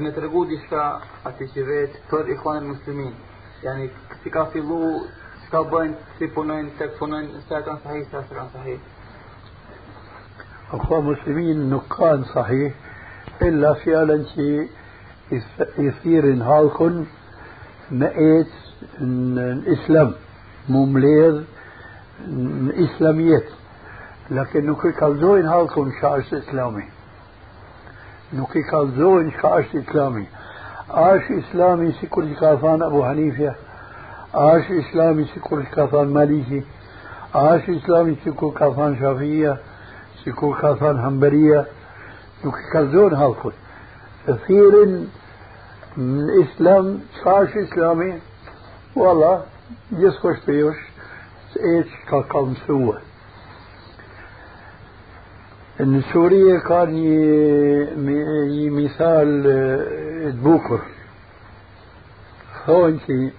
نترقود إشكا أتشيريت طور إخوان المسلمين يعني سكا في لو سكا بين سيبونين تكفونين ساكن صحيح ساكن صحيح أخوة مسلمين نقان صحيح إلا فعلا شيء يثير هالكن مئات الإسلام مملير إسلاميات لكن نكي كالزوين هالكن شعش إسلامي. نكي كالزوين شعش إسلامي. عاش إسلامي سكر كافان أبو حنيفة. عاش إسلامي سكر كافان ماليكي عاش إسلامي سكر كافان شافية. سيكون خاصان همبرية يكالزون هالكل كثير من الإسلام شاش إسلامي. والله يسكش بيوش إيش كالقوم سوى إن سوريا كان مثال بوكر. هون شيء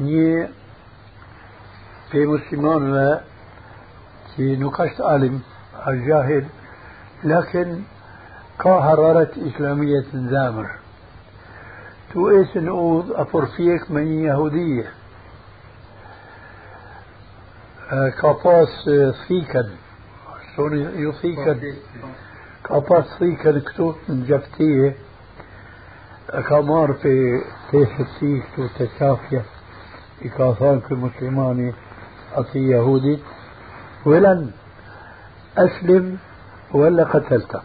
ني في مسلمان في نقاش عالم الجاهل لكن كهررت إسلامية زامر. تو إيش نقول؟ أفرفيك من يهودية. كاباس ثيكن شلون يثيكن كاباس ثيكن كتوت جفتية. كامار في تيشتيك تو تشافية. إكاثان كمسلماني أتي يهودي. ولن أسلم ولا قتلت.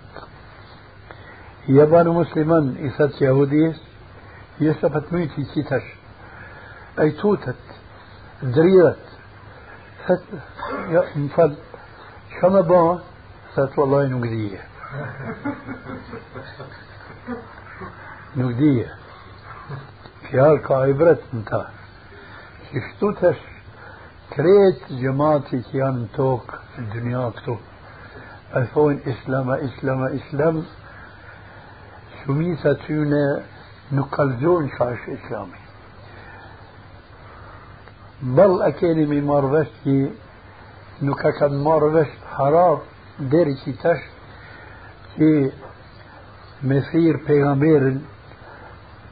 يبان مسلما إسات يهودية يهودي يثبت ميتي تيتش أي توتت دريرت. فت فد شما با سات والله نقدية. نقدية. في هالك عبرت انت شفتوتش. كريت جماعتي كيان توك الدنيا توك. الفون إسلام إسلام إسلام. سمي ساتونا نقلزون شاش إسلامي. بل أكيني من مارفستي نكا كان مارفست حرار ديري سيتاش كي مصير پیغمبر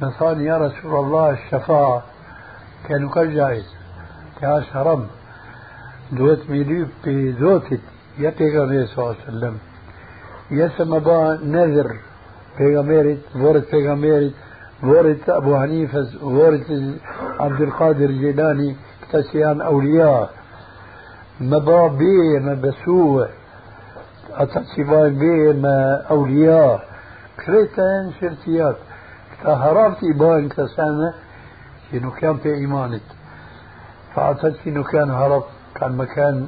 مثال يا رسول الله الشفاء كانوا كان جائز كان شرم دوت ميلو بزوتت يا پیغمبر صلى الله عليه وسلم. يا سما با نذر پیغمبرت ورت پیغمبرت ورد أبو حنيفة ورد عبد القادر الجيلاني تسيان أولياء. ما با بي ما بسوع اتسي با بي ما أولياء. كريتان شرتيات تهربتي با انت سنه شنو كان في ايمانك فاتسي نو كان هرب كان مكان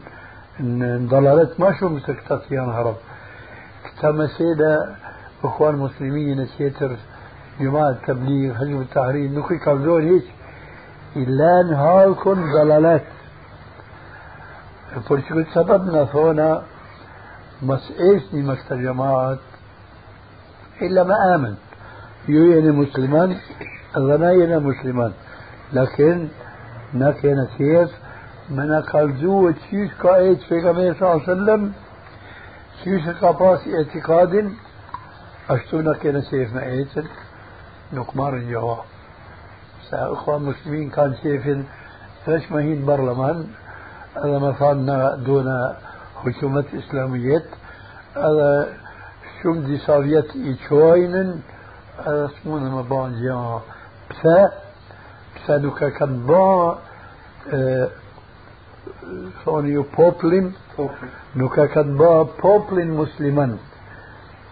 se këta që janë haram këta mesele أخوان مسلمين تيتر جماعة التبليغ حزب التحرير نكوي كالزون هيك إلا نهاركم ضلالات Por سببنا ثونا مسئسني مكتب جماعات إلا ما آمن. يوين مسلمان غناينا مسلمان. لكن من قلزوة شيش كايت في صلى الله عليه وسلم شيش كاباس اعتقاد أشتونا كنا سيف معيتن نكمار الجواب إخوان مسلمين كان سيف ليش مهين برلمان هذا مثلا دون خشومة إسلامية هذا شم دي سوفيت إيشوينن هذا اسمونه ما بان جا بسا بسا نوكا كان با ثاني بوبلين نوكا كان با بوبلين مسلمان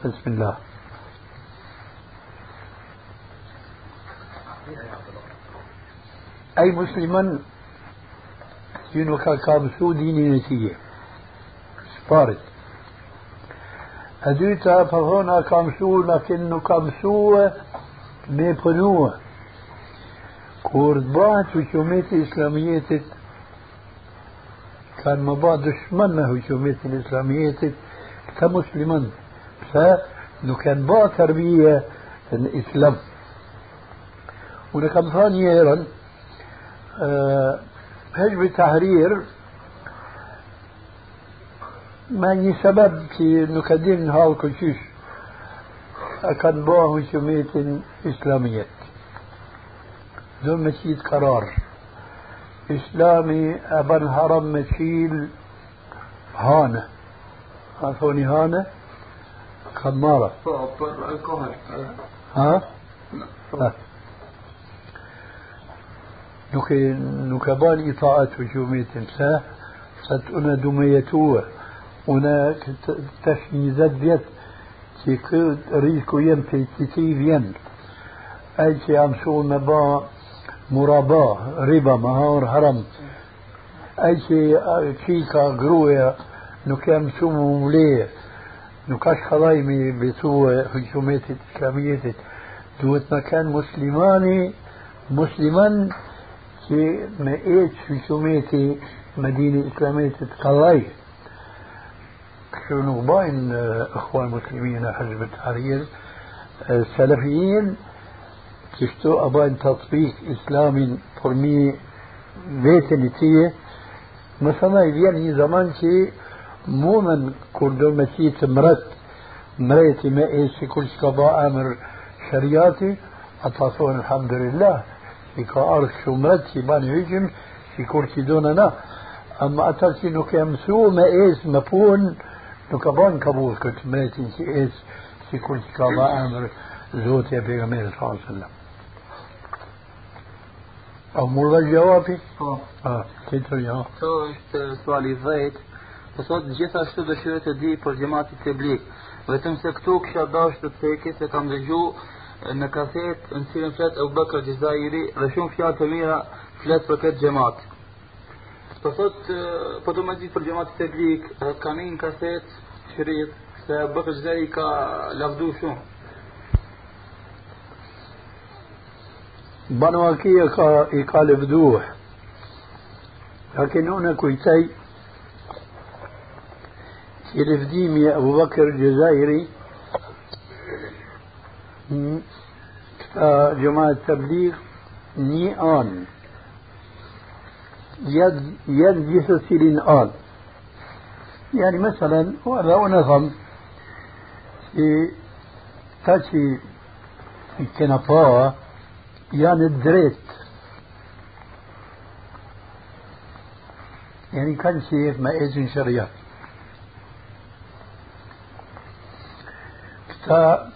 بسم الله أي مسلما ينو كامسو ديني نتيجة سبارت أدوتا فهونا كامسو لكنه كامسو me punua kur të bëhet hukumeti islamijetit kanë më ba dëshman me hukumetin islamijetit këta musliman pse nuk kanë ba tërbije në islam unë kam thënë një herën حزب التحرير ما ني سبب في نكدين هاو كشيش أكن بوه شميت إسلامية. دون مشيت قرار. إسلامي أبن هرم مشيل هانة. عفوني هانة؟ خمارة. ها؟ لا نكبان إطاعات هجومية تمسا صد أنا دميتوة أنا تشني زدت تيكو ريكو ين في تيتي ين أي تي عم شغل مرابا ربا مهار حرام أي شيء كيكا غرويا نو كان شمو مليه نو كاش خلايمي بسوه هجوميت الاسلاميات دوت مكان مسلماني مسلمان كي ما إيش هجوميت مدينة اسلامية تقلاي شنو باين آه، إخوان المسلمين حزب التحرير آه، السلفيين في تشتو أبان تطبيق إسلامي فرمي بيت نتيجة. مثلا يعني زمان شي مو من كردو مسيت مرت مريتي ما إيش كل شكبا أمر شرياتي اتصون الحمد لله. kur që dona na. Ama ata që nuk e mësu me esë me punë, nuk ka banë kabul këtë mretin që esë, si kur që ka ba emër Zotë e A mërë dhe gjawapi? Po. A, këtë ja. Jo. Kjo është suali 10. Po sot gjithashtu dëshirë të di për gjematit të blik. Vetëm se këtu kësha dash të teki se kam dëgju në kaset në cilën flet e Bekër Gjizairi dhe shumë fjalë të mira flet për këtë gjemat. Po thot, po do më ditë për gjematit të blik, kanë një kaset shërit se Bekër Gjizairi ka lavdu shumë. بنوكية يقال بدوح. لكن هنا كويتي سيرفديمي أبو بكر الجزائري جماعة التبليغ ني آن. يد يد آن. يعني مثلا وأنا ونظم في تاتي كنفاوة يعني الدريت. يعني كان شيء ما إذن شريعة. كتا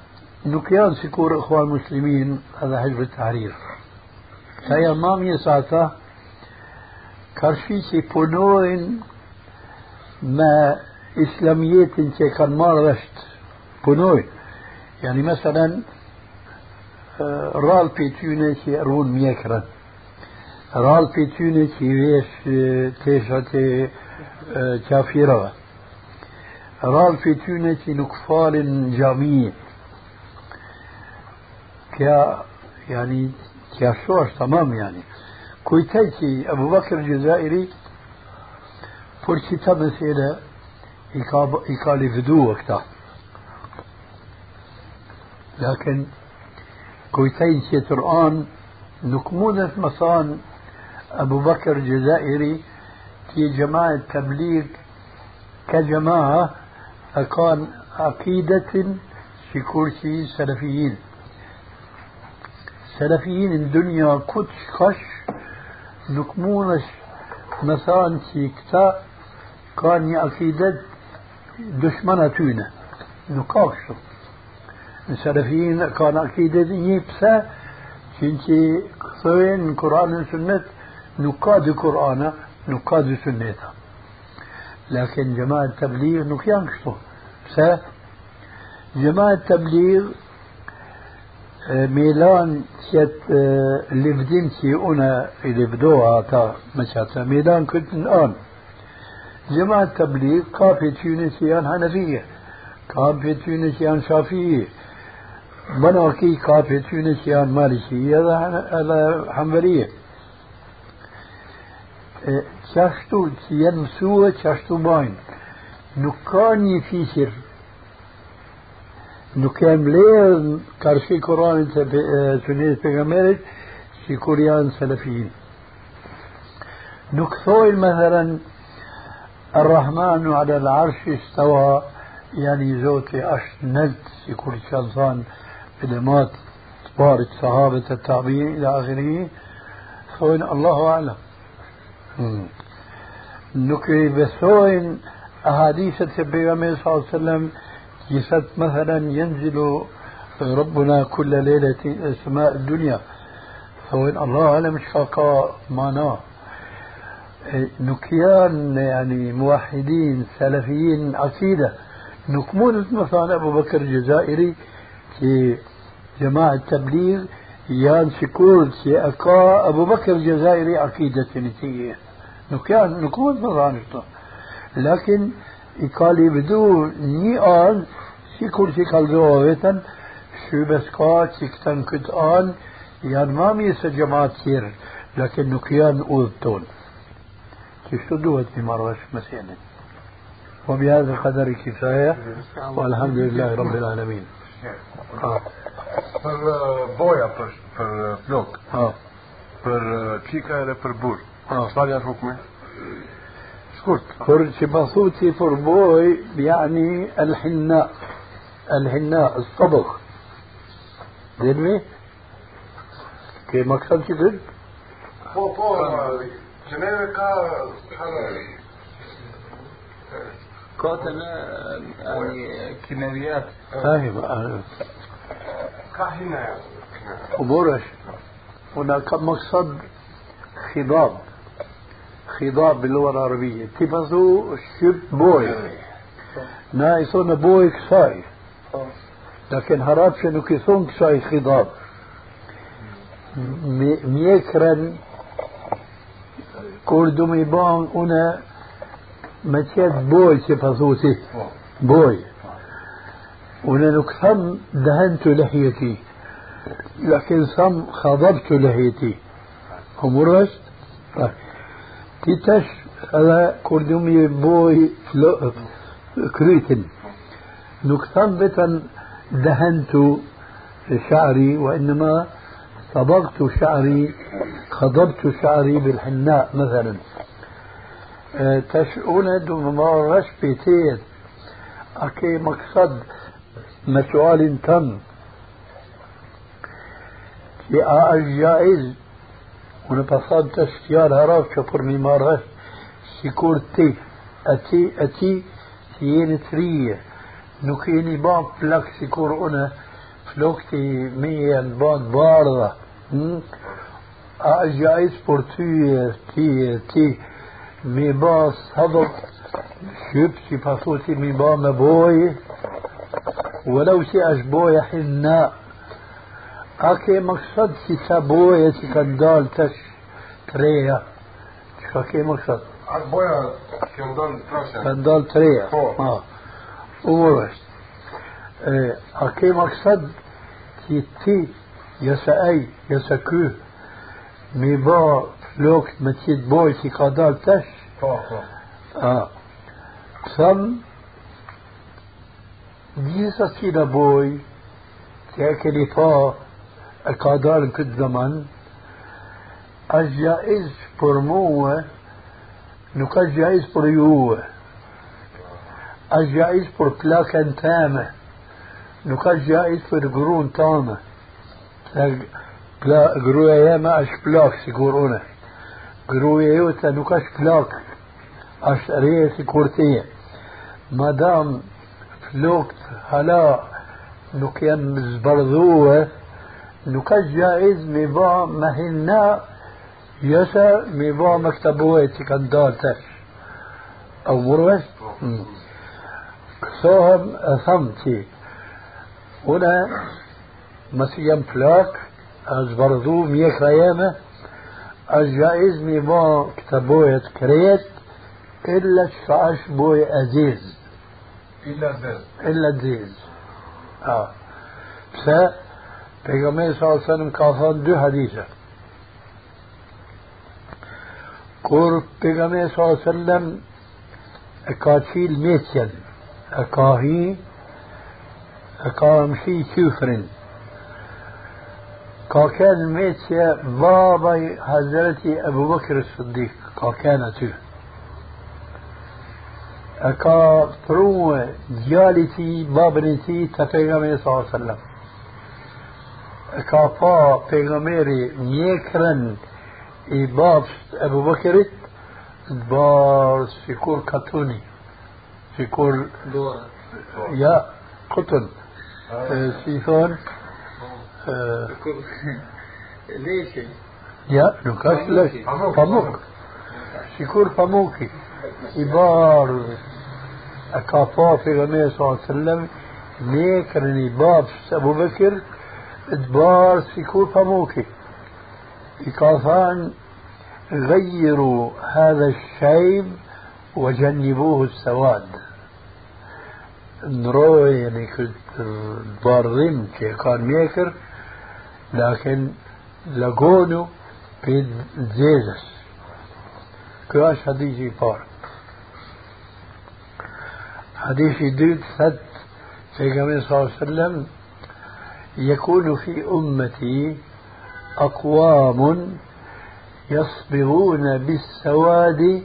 نكيان سكور إخوان المسلمين هذا حزب التحرير. فهي مامية ساعتها Karshi që punojnë me islamijetin që kanë marrë është rralë për tyne që i vesh teshat e qafirave, rralë për tyne që nuk falin gjamië. Kja, yani, kja sho është tamam, yani. كويتايتي أبو بكر الجزائري فرشي تمثيلة إيكالي فدو وقتها لكن كويتايتي ترآن نكمونة مصان أبو بكر الجزائري في جماعة تبليغ كجماعة أكان عقيدة في كرسي سلفيين. سلفيين الدنيا كتش خش nuk mundesh me thanë që këta ka një Kur'anën sünnet nuk ka dy Kur'ana, nuk ka dy sünneta. Lakin gjemaat të bligh nuk janë kështu. Pse? Gjemaat të bligh ميلان كت لفدين كي أنا لفدوها تا مشاتا ميلان كنت الآن جماعة التبليغ كافي تونسيان حنفية كافي تونسيان شافية مناكي كافي تونسيان مالكية هذا حنبلية qashtu që janë mësue, qashtu bajnë. Nuk ka një fisir nuk janë mbledh karshi Kuranit e sunetit pejgamberit si kur janë salafin. Nuk thojnë مثلا الرحمن على العرش استوى يعني زوتي أشت نزد يكون شانصان علمات كبار صحابة التابعين إلى آخره ثوين الله أعلم. نكري بثوين أحاديث النبي صلى الله عليه وسلم يسد مثلا ينزل ربنا كل ليلة سماء الدنيا. فوين الله أعلم شفاقا معناه نكيان يعني موحدين سلفيين عقيدة. نكمون مثلا أبو بكر الجزائري في جماعة التبليغ يان سيكون سي أكا أبو بكر الجزائري عقيدة تنسية. نكون نكون بالرانشطة لكن يقالي بدو نيان سيكون سي كالدو غويتن شو بس قا تكتن كتان يان ما ميسا جماعة سير. لكن نكيان أوضتون تشتو في مروش مسيني وبهذا القدر كفاية. والحمد لله رب العالمين. Për boja për për flok آه. për qika edhe për burr آه. çfarë janë hukmi كرت كرت بصوتي فربوي يعني الحناء الحناء الصبغ دلمي كي مقصد كده po po që neve ka كوتنا يعني كيماويات. أنا. ka hina وبرش هناك مقصد خضاب. خضاب باللغة العربية. تبصو شب بوي. نا يصون بوي كساي لكن هراب شنو كيسون كساي خضاب. ميكرن. mi ban une me qetë boj që pa thu ti Po. boj une nuk tham دهنت لحيتي لكن ثم خضبت لحيتي هم رشت ti tash edhe kur du mi boj krytin nuk tham vetëm دهنت شعري وإنما صبغت شعري خضبت شعري بالحناء مثلا تشؤون دو مارش بيتير. أكي مقصد مسؤال تم. كي اعج جائز ونا بصاد تشتيار هراف كفر مارش سيكور تي أتي أتي تيين ترية. نكيني بان فلاك سيكور أنا فلوكتي مية بان بارضة. أمم. اعج جائز بورتوية تي تي, تي. Mi ba sabët, shqyp që pa thuti mi ba me boj, ولو si është boja hinna, A ke maksad si sa boje që kanë dalë tash të reja? Çka ke maksad? Atë boja kjo ndonë trashe. Kanë dalë të reja. Po. Ha. Umur është. لوك متيت بوي في قادال تش. آه. آه. قسم ديزا سيدا بوي. تي اكلي فا القادال كد زمان. الجائز برموه نوكا جائز بريوه الجائز بر بلاكن تامه. نوكا جائز بر قرون تامه. بلا قرون ياما اش بلاك سيقورونه Madam flokët hala nuk janë zbardhuë, nuk është gjaiz me ba me hinna jëse me ba me këta bojë që kanë dalë tash. A murvesh? Kësohem e thamë që une mësë jam plak, a zbardhu mjekra jeme, bojë të krejet, illa që sa është bojë aziz. Illa dhe. إلا الدين آه Pejgamberi sa sallam ka thënë dy hadithe. Kur pejgamberi sa sallam e ka qil mesjen, e ka hi, e ka mshi qyfrin, ka babaj Hazreti Ebu Bekr Siddiq, ka kanë aty. E ka pruë djali ti, babën e ti, të pejgamberi sa sallam. ka pa pejgamberi mjekrën i babës Ebu Bekrit të barë sikur katuni sikur ja kutun si thonë ليش؟ ja nuk është lesh pamuk sikur pamuki i barë e ka pa pejgamberi s.a.s. mjekrën i babës Ebu Bekir ادبار سيكون فموكي كافان غيروا هذا الشيب وجنبوه السواد نروي يعني كنت بارضين كي كان ميكر لكن لقونو بيد زيزس كاش حديثي بار حديثي ديد ثد سيقامين صلى الله عليه وسلم يكون في أمتي أقوام يصبغون بالسواد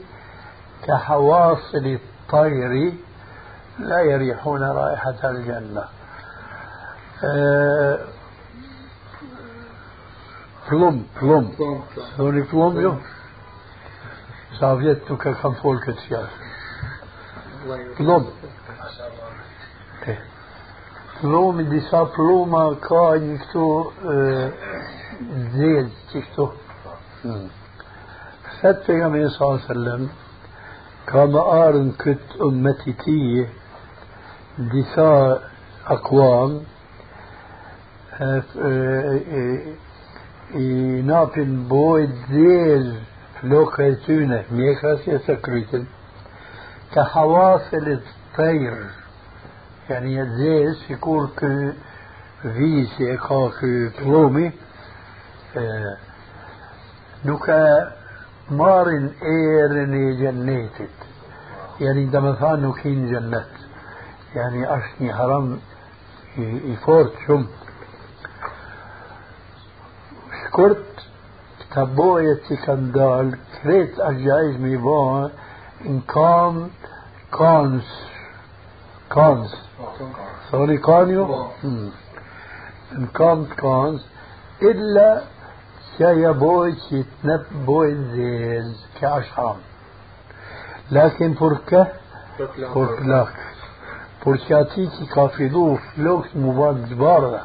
كحواصل الطير لا يريحون رائحة الجنة. أه بلوم بلوم هوني بلوم يوم صافيتك كم فول كتسياس بلوم إيه. Plumi, disa pluma ka një këtu zezë që këtu. Fët për nga me sa sëllëm, ka më arën këtë ummeti tije, disa akwam, i napin bojt zezë, فلوك هيتونة ميكاس يسكريتن كحواصل الطير يعني يزيس يكون ك فيس يكا كلومي آه نوكا مارن ايرني جنيتت يعني عندما ثانو كين جنت يعني اشني حرام يفورت شم شكرت تبوية سكندال كريت أجايز ميبون إن كان كانس كانس سوري كانيو إن كان كانس إلا شايا بوي شيتنب بوي زيز كأشحام لكن بركة بركلاك برشاتي كي كافيدو فلوكس مباد بارا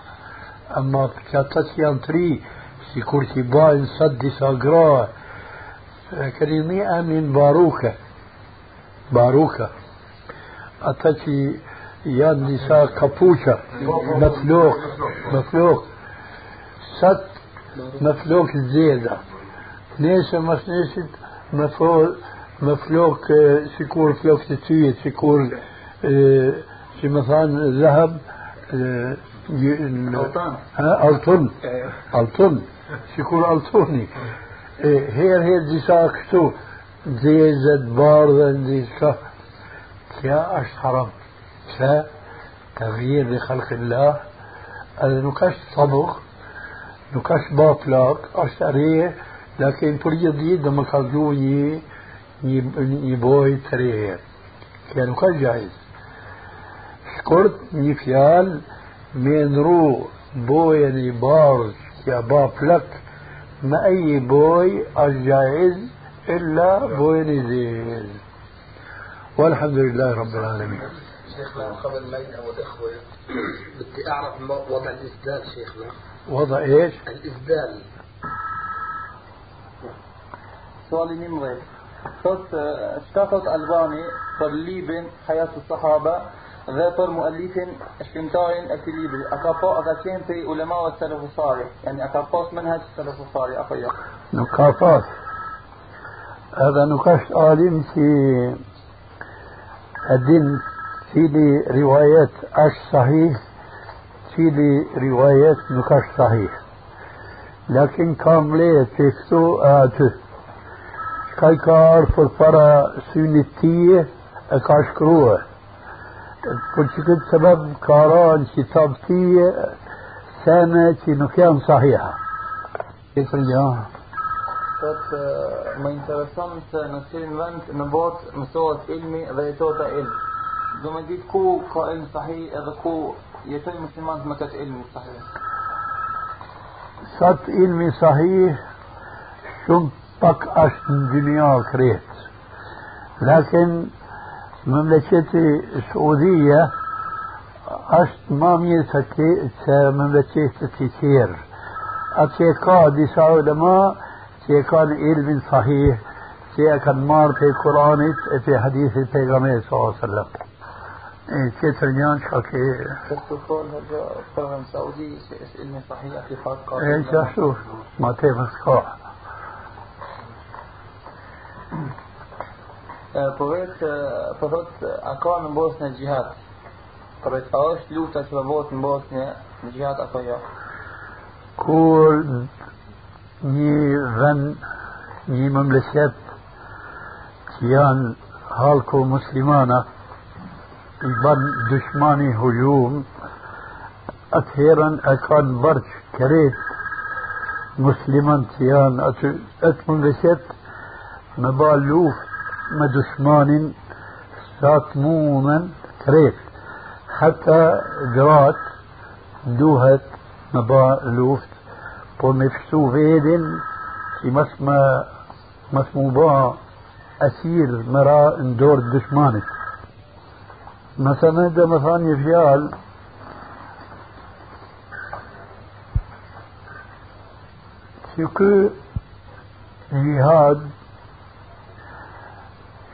أما برشاتات يانتري sikur t'i bajnë sa disa gra Kerimia min baruka baruka ata që janë في كرسي باين صدي ساقرا كريمي امين باروكا باروكا أتاتي يان نساء كابوشا مفلوك مفلوك ست مفلوك زيدا نيسا مش نيسا مفلوك سيكور فلوك تسويت سيكور آه، شي مثلا ذهب آه، ألطن ألطن إيه. شكون الطوني هير هير دي ساكتو دي زد باردن دي سا يا حرام سا تغيير لخلق الله هذا نكاش طبخ نكاش باطلاق اش تريه لكن تريد يد ما يي يبوي تريه كان نكاش جايز شكرت ني فيال من رو بوي بارز يا باب لك ما أي بوي الجائز إلا بوي نزيل والحمد لله رب العالمين. شيخنا قبل ما يدعوا الإخوة بدي أعرف وضع الإسدال شيخنا. وضع إيش؟ الإسدال سؤالي نمرة çka thot Albani për librin Hayat Sahaba dhe për muallifin shkrimtarin e këtij libri. A ka pa a ka qenë prej ulemave salih? Yani a ka pas menhaj selefut salih apo jo? Nuk ka pas. Edhe nuk është alim që e din cili rivajet është sahih, cili rivajet nuk është sahih. Lakin kam leje që këtu e aty. Shka i ka arë për para synit tije e ka shkruar. Ka ranë që tabtije sene që nuk janë sahiha. Këtë një. Thot, më intereson se në cilin vend në botë mësohet ilmi dhe jetohet e ilm. Do me ditë ku ka ilm sahih edhe ku jetojnë muslimanët me këtë ilmi sahih. Sat ilmi sahih shumë pak është në dynja kretë. Lakin مملكتي السعودية أشت ما ميرتا مملكتي كثير أتيكا دي علماء تيكان علم صحيح تيكان مار في القرآن في حديث البيغمبر صلى الله عليه وسلم كتر نيان شاكي هذا فرغم ما vetë po thot a ka në Bosnë xihad. Po vetë a është luta që bëhet në Bosnë në xihad apo jo? Kur një vend, një memleket që janë halko muslimana i ban dushmani hujum atëherën e kanë bërç kërët musliman që janë atë, memleket me ba luft مدثمان ساتموما كريت حتى جرات دوهت مبا لوفت. بومفسو فيدن في مسمى مسمو با أسير مرا دور دشمانك مثلا ده مثلا يفيال سكو جهاد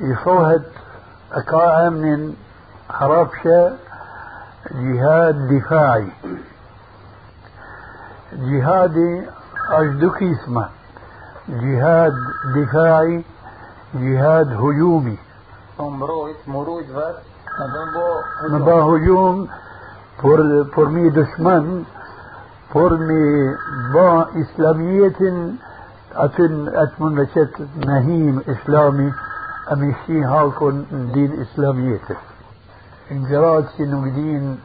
يفوهد أقائم من حرابشة جهاد دفاعي. جهادي أجدك اسمه. جهاد دفاعي جهاد هجومي. نبا هجوم. بور برمي دشمن برمي با اسلاميه اتن اتمنى نهيم اسلامي أمي في هاكن دين إسلامية انجرات نقدين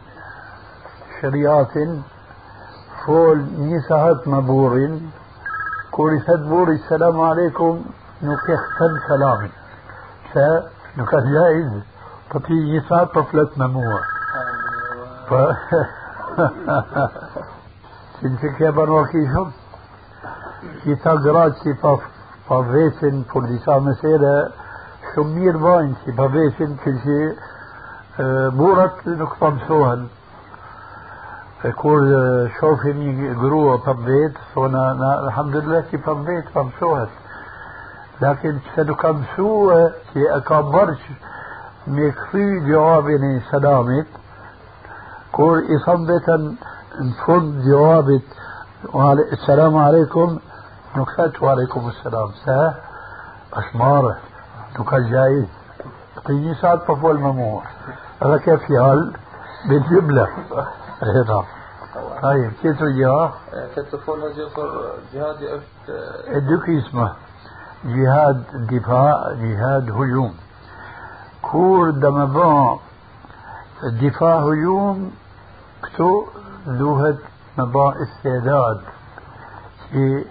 شريات فول نسهت مبور كورثت بور السلام عليكم. نكختن سلام. ف نكت جائز. ففي نساء طفلت مموع. ف سنفك يا بن وكيشم كتاب راتي فضيت فرديسا مسيرة. سمير باينسي بافيشن كل شيء آه، بورت نقطة مسوهل يقول آه، شوفي مي قروة بابيت. فانا الحمد لله كي بابيت بامسوهل لكن سنو كم سوء كي اكبرش ميكفي جوابني سلامت. كور اصمتا نفن جوابت. السلام عليكم. نكتت وعليكم السلام. سه. اشماره تقال جائز تيجي ساعات طفو الممو هذا كيف يال بالجبلة هنا هاي كيف نعم. طيب، وجهة كتفونا جفر جهاد أفت ادوك اسمه. جهاد دفاع جهاد هجوم. كور دمبا دفاع هجوم كتو دوهت مبا استعداد. في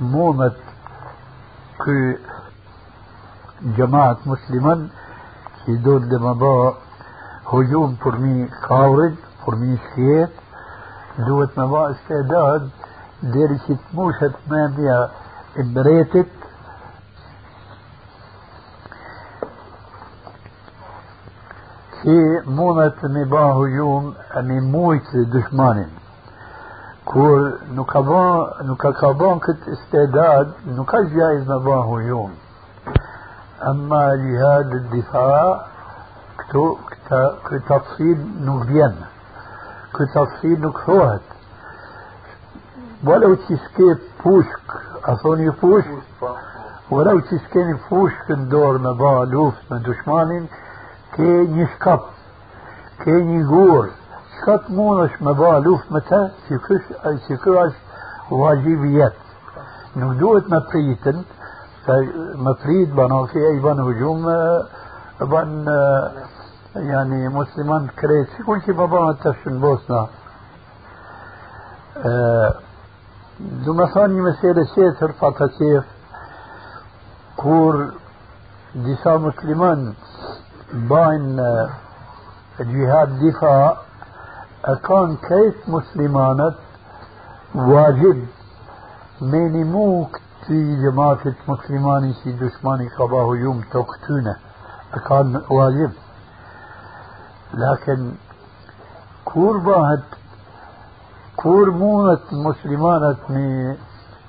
مومت كي جماعة مسلما في دود لمضاء هجوم فرمي خاورد فرمي سيت دوت مضاء استعداد ديرش موشة مانيا امريتت في مونة مبا هجوم أمي موت دشمان كور نكابان كت استعداد نكاج جائز مبا هجوم. أما جهاد الدفاع كتفصيل نوبيان كتفصيل نكثوهت ولو تسكي بوشك أصوني بوشك. ولو تسكي بوشك ندور مبا لوف مدشماني كي نشكب. كي نيغور شكت مونش مبا لوف متى؟ سيكوش أي سيكوش واجبيات. نو ما بريتن طيب، مفريد بنا في أي بنا هجوم بان يعني مسلمان كريت كل شيء بابا ما تفشن بوسنا دو مثاني مسيرة سيتر فاتسيف كور ديسا مسلمان بان جهاد دفاع أكون كيف مسلمانات واجب مينيموك في جماعة مسلماني في دشماني قباه يوم توقتونه أكان واجب. لكن كور باهت كور مونت مسلمانت مي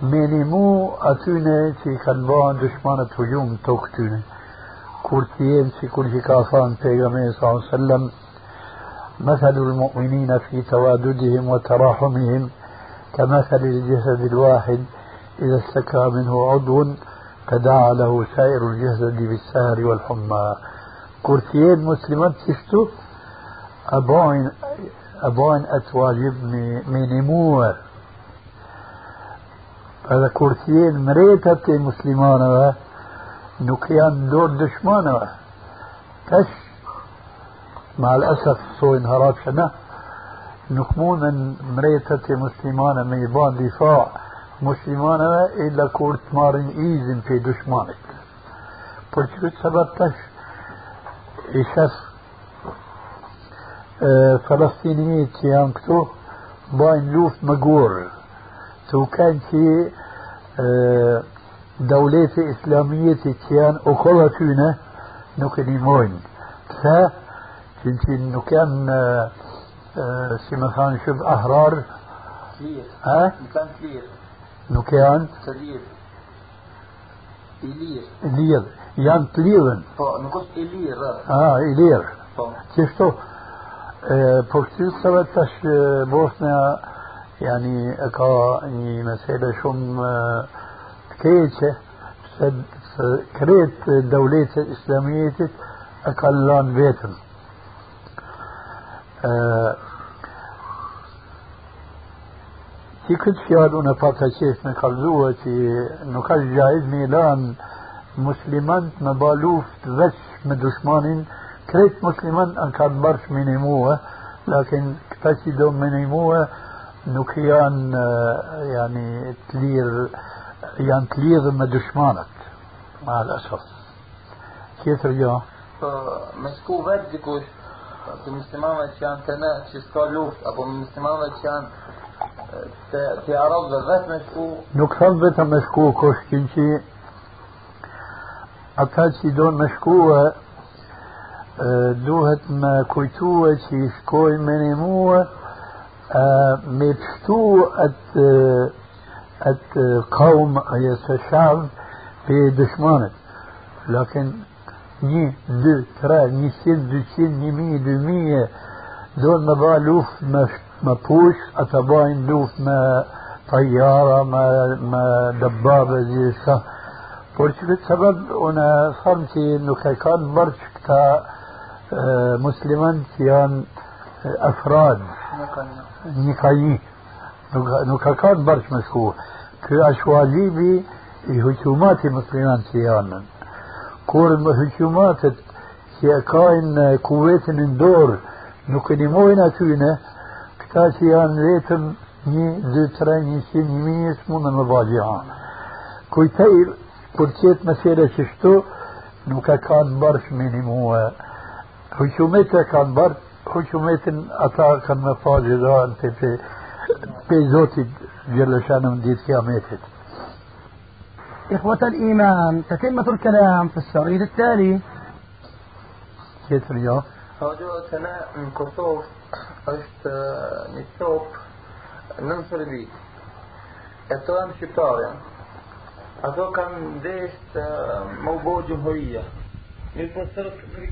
مينمو أتونه في كان دشمانة هجوم توقتونه كورتيين في كل كافان بيغمبر صلى الله عليه وسلم. مثل المؤمنين في تواددهم وتراحمهم كمثل الجسد الواحد. إذا اشتكى منه عضو تداعى له سائر الجسد بالسهر والحمى. كورتيين مسلمات تشتو أبوين أبوين أتواجب من هذا كورتيين مريتة مسلمان nuk janë dorë dëshmanëve. Tash, مع الأسف sojnë harap që na nuk mundën mretët e مسلمانا إلا كورت مارن إيزن في دشمانك بلتك سببتش إشاس آه، فلسطيني تيانكتو باين لوف مغور تو كان تي آه، دولة إسلامية تيان أكولا تينا نكني موين تسا تنتي نكان سيمثان آه، شب أهرار ها؟ كان كثير نوكيان تلير إلير إلير يعني تليرن نقص إلير آه إلير تشتو بوكتين سبت تش بوسنا يعني أكا يعني مسألة شم تكيتش كريت دولة إسلامية أكا لأن بيتن E me ba luft veç me dushmanin krejt musliman anë kanë bërsh minimua lakin këta që do minimua nuk janë yani të lirë janë të lidhë me dushmanat ma al-asaf tjetër jo me shku vetë dikush të muslimanëve që janë të ne që s'ka luft apo muslimanëve që janë في أراضي بالذات مشكوك نوك ثبت مشكوك وش تنشي أتاتي دون مشكوك أه، دوهت ما كويتوه شي شكوي منيموها أه، مبشتو أت أت قوم أيس الشعب في دشمانك لكن ني دو ترى ني سيد دو سيد ني مي دو مي دون مبالوف بالوف مشكوك ما بوش أتباين دوف ما طيارة ما ما دبابة زي شا Por سبب أنا صرمتي إنه كان برش كتا مسلمان كيان أفراد. نقايي nuk ka kanë bërsh me shku ky është wajibi i hukumati musliman që janën kur më hukumatet që e e janë vetëm një, dy, tre, një si, një mijës mundën me ba gjihan. Kujtej, kur qëtë mesele që shtu, nuk e kanë bërsh minimua. Hukumet e kanë bërë, hukumetin ata kanë me fa gjithan pe, pe, pe Zotit Gjellëshanëm ditë kiametit. إخوة الإيمان تتمة الكلام في الشريط التالي كيف اليوم؟ هذا سنة من كورسوف është një copë nën Serbi. E to janë shqiptare. Ato kanë ndeshtë më u bo gjumhëria. Mirë po sërë